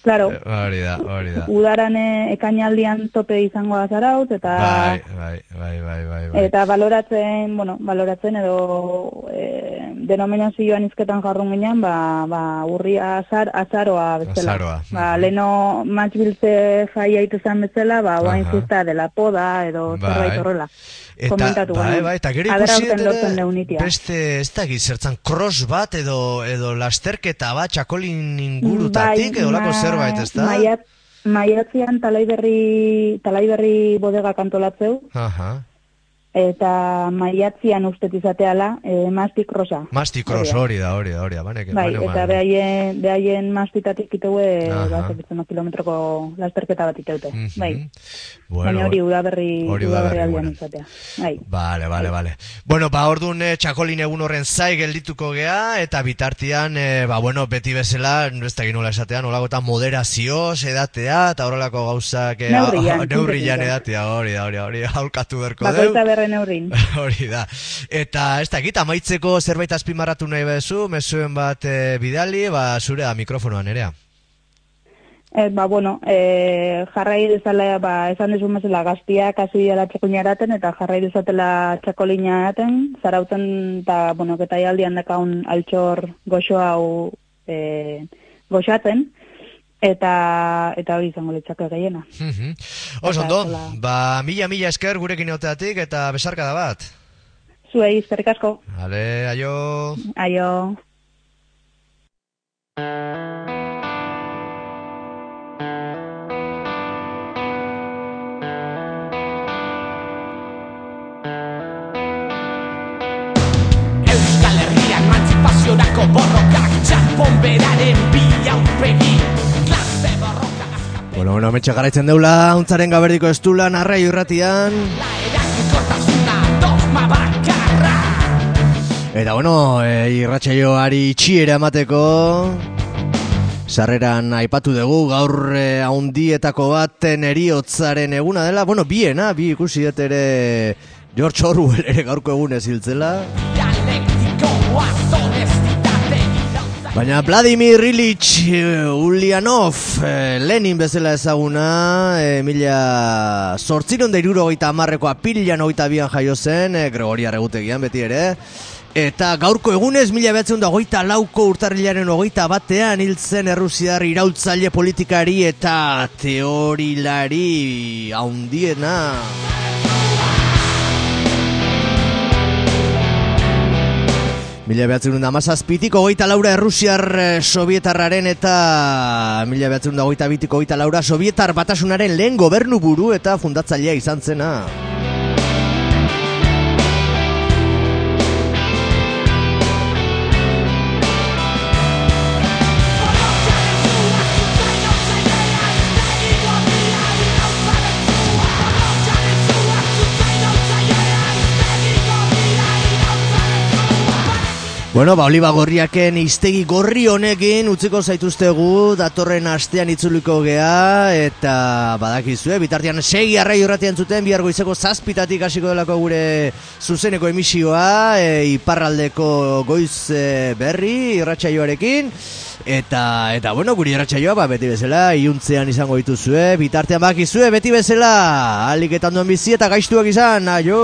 Claro, Hori da, hori da. udaran eh, ekainaldian tope izango da zaraut, eta... Bai, bai, bai, bai, bai, bai. Eta baloratzen, bueno, baloratzen edo e, denominazioan izketan jarrun ginen, ba, ba urria azar, azaroa bezala. Azaroa, Ba, mhm. leno matxbiltze jai aitu zen bezala, ba, Aha. zista dela poda edo Bai. zerbait horrela. Eta, komentatu bai, bai, eta gero ikusi beste, ez da zertzan, cross bat edo, edo lasterketa bat, txakolin ingurutatik, edo lako zerbait, ez da? Maiat, maiatzean talaiberri, talaiberri bodega kantolatzeu, Aha. Eta maiatzean ustet izateala, e, mastik rosa. Masti cross, hori da, hori da, hori da, banek, Bai, banek, eta behaien, behaien mastitatik iteue, Aha. ba, zebitzen kilometroko lasterketa bat iteute. Mhm. Bai, Bueno, baina hori udaberri, hori udaberri aldean izatea. Bai. Vale, vale, vale. Bueno, ba, orduan eh, txakolin egun horren zai geldituko gea, eta bitartian, eh, ba, bueno, beti bezala, ez da nola esatean, olagotan moderazioz edatea, eta horrelako gauzak... eh, Neurrian, neurrian edatea, hori da, hori da, hori da, aholkatu berko deu. Bakoitza berren eurin. Hori da. Eta ez dakit, amaitzeko zerbait azpimarratu nahi bezu, mezuen bat eh, bidali, ba, zure da mikrofonoan erea. Eh, ba, bueno, eh, jarrai dezala, ba, esan desu mesela gaztiak hasi dela txakolina eraten, eta jarrai dezatela txakolina eraten, zarauten, eta, bueno, getai aldian dakaun altxor goxo hau eh, goxatzen, eta eta hori izango litzake gehiena. Mhm. Oso ondo, ba, mila mila esker gurekin egoteatik eta besarkada bat. Zuei, eskerrik asko. Ale, aio... Aio. Euskal Herria emantzipaziorako borrokak Txanpon beraren bi Bueno, bueno, metxe garaitzen deula, untzaren gaberdiko estula, narra irratian. Eta bueno, e, irratsaioari itxiera emateko Sarreran aipatu dugu gaur e, haundietako baten eriotzaren eguna dela Bueno, biena, bi ikusi ere George Orwell ere gaurko egunez hiltzela Baina Vladimir Ilich eh, Ulyanov, eh, Lenin bezala ezaguna, eh, mila sortziron da irurogeita amarreko apilan hogeita bian jaio zen, eh, Gregoria regutegian beti ere, eta gaurko egunez mila behatzen da hogeita lauko urtarrilaren hogeita batean hil zen Errusiar iraultzaile politikari eta teorilari haundiena. Mila behatzen da mazazpitik, hogeita laura Errusiar eh, sovietarraren eta mila behatzen da hogeita bitik hogeita laura sovietar batasunaren lehen gobernu buru eta fundatzailea izan zena. Bueno, ba, oliba gorriaken iztegi gorri honekin utziko zaituztegu datorren astean itzuliko gea eta badakizue, bitartean segi arrai urratian zuten bihar goizeko zazpitatik hasiko delako gure zuzeneko emisioa e, iparraldeko goiz e, berri irratsaioarekin eta eta bueno, guri irratsaioa ba, beti bezala iuntzean izango dituzue, bitartean bakizue beti bezala alik eta ondoen bizi eta gaiztuak izan, aio!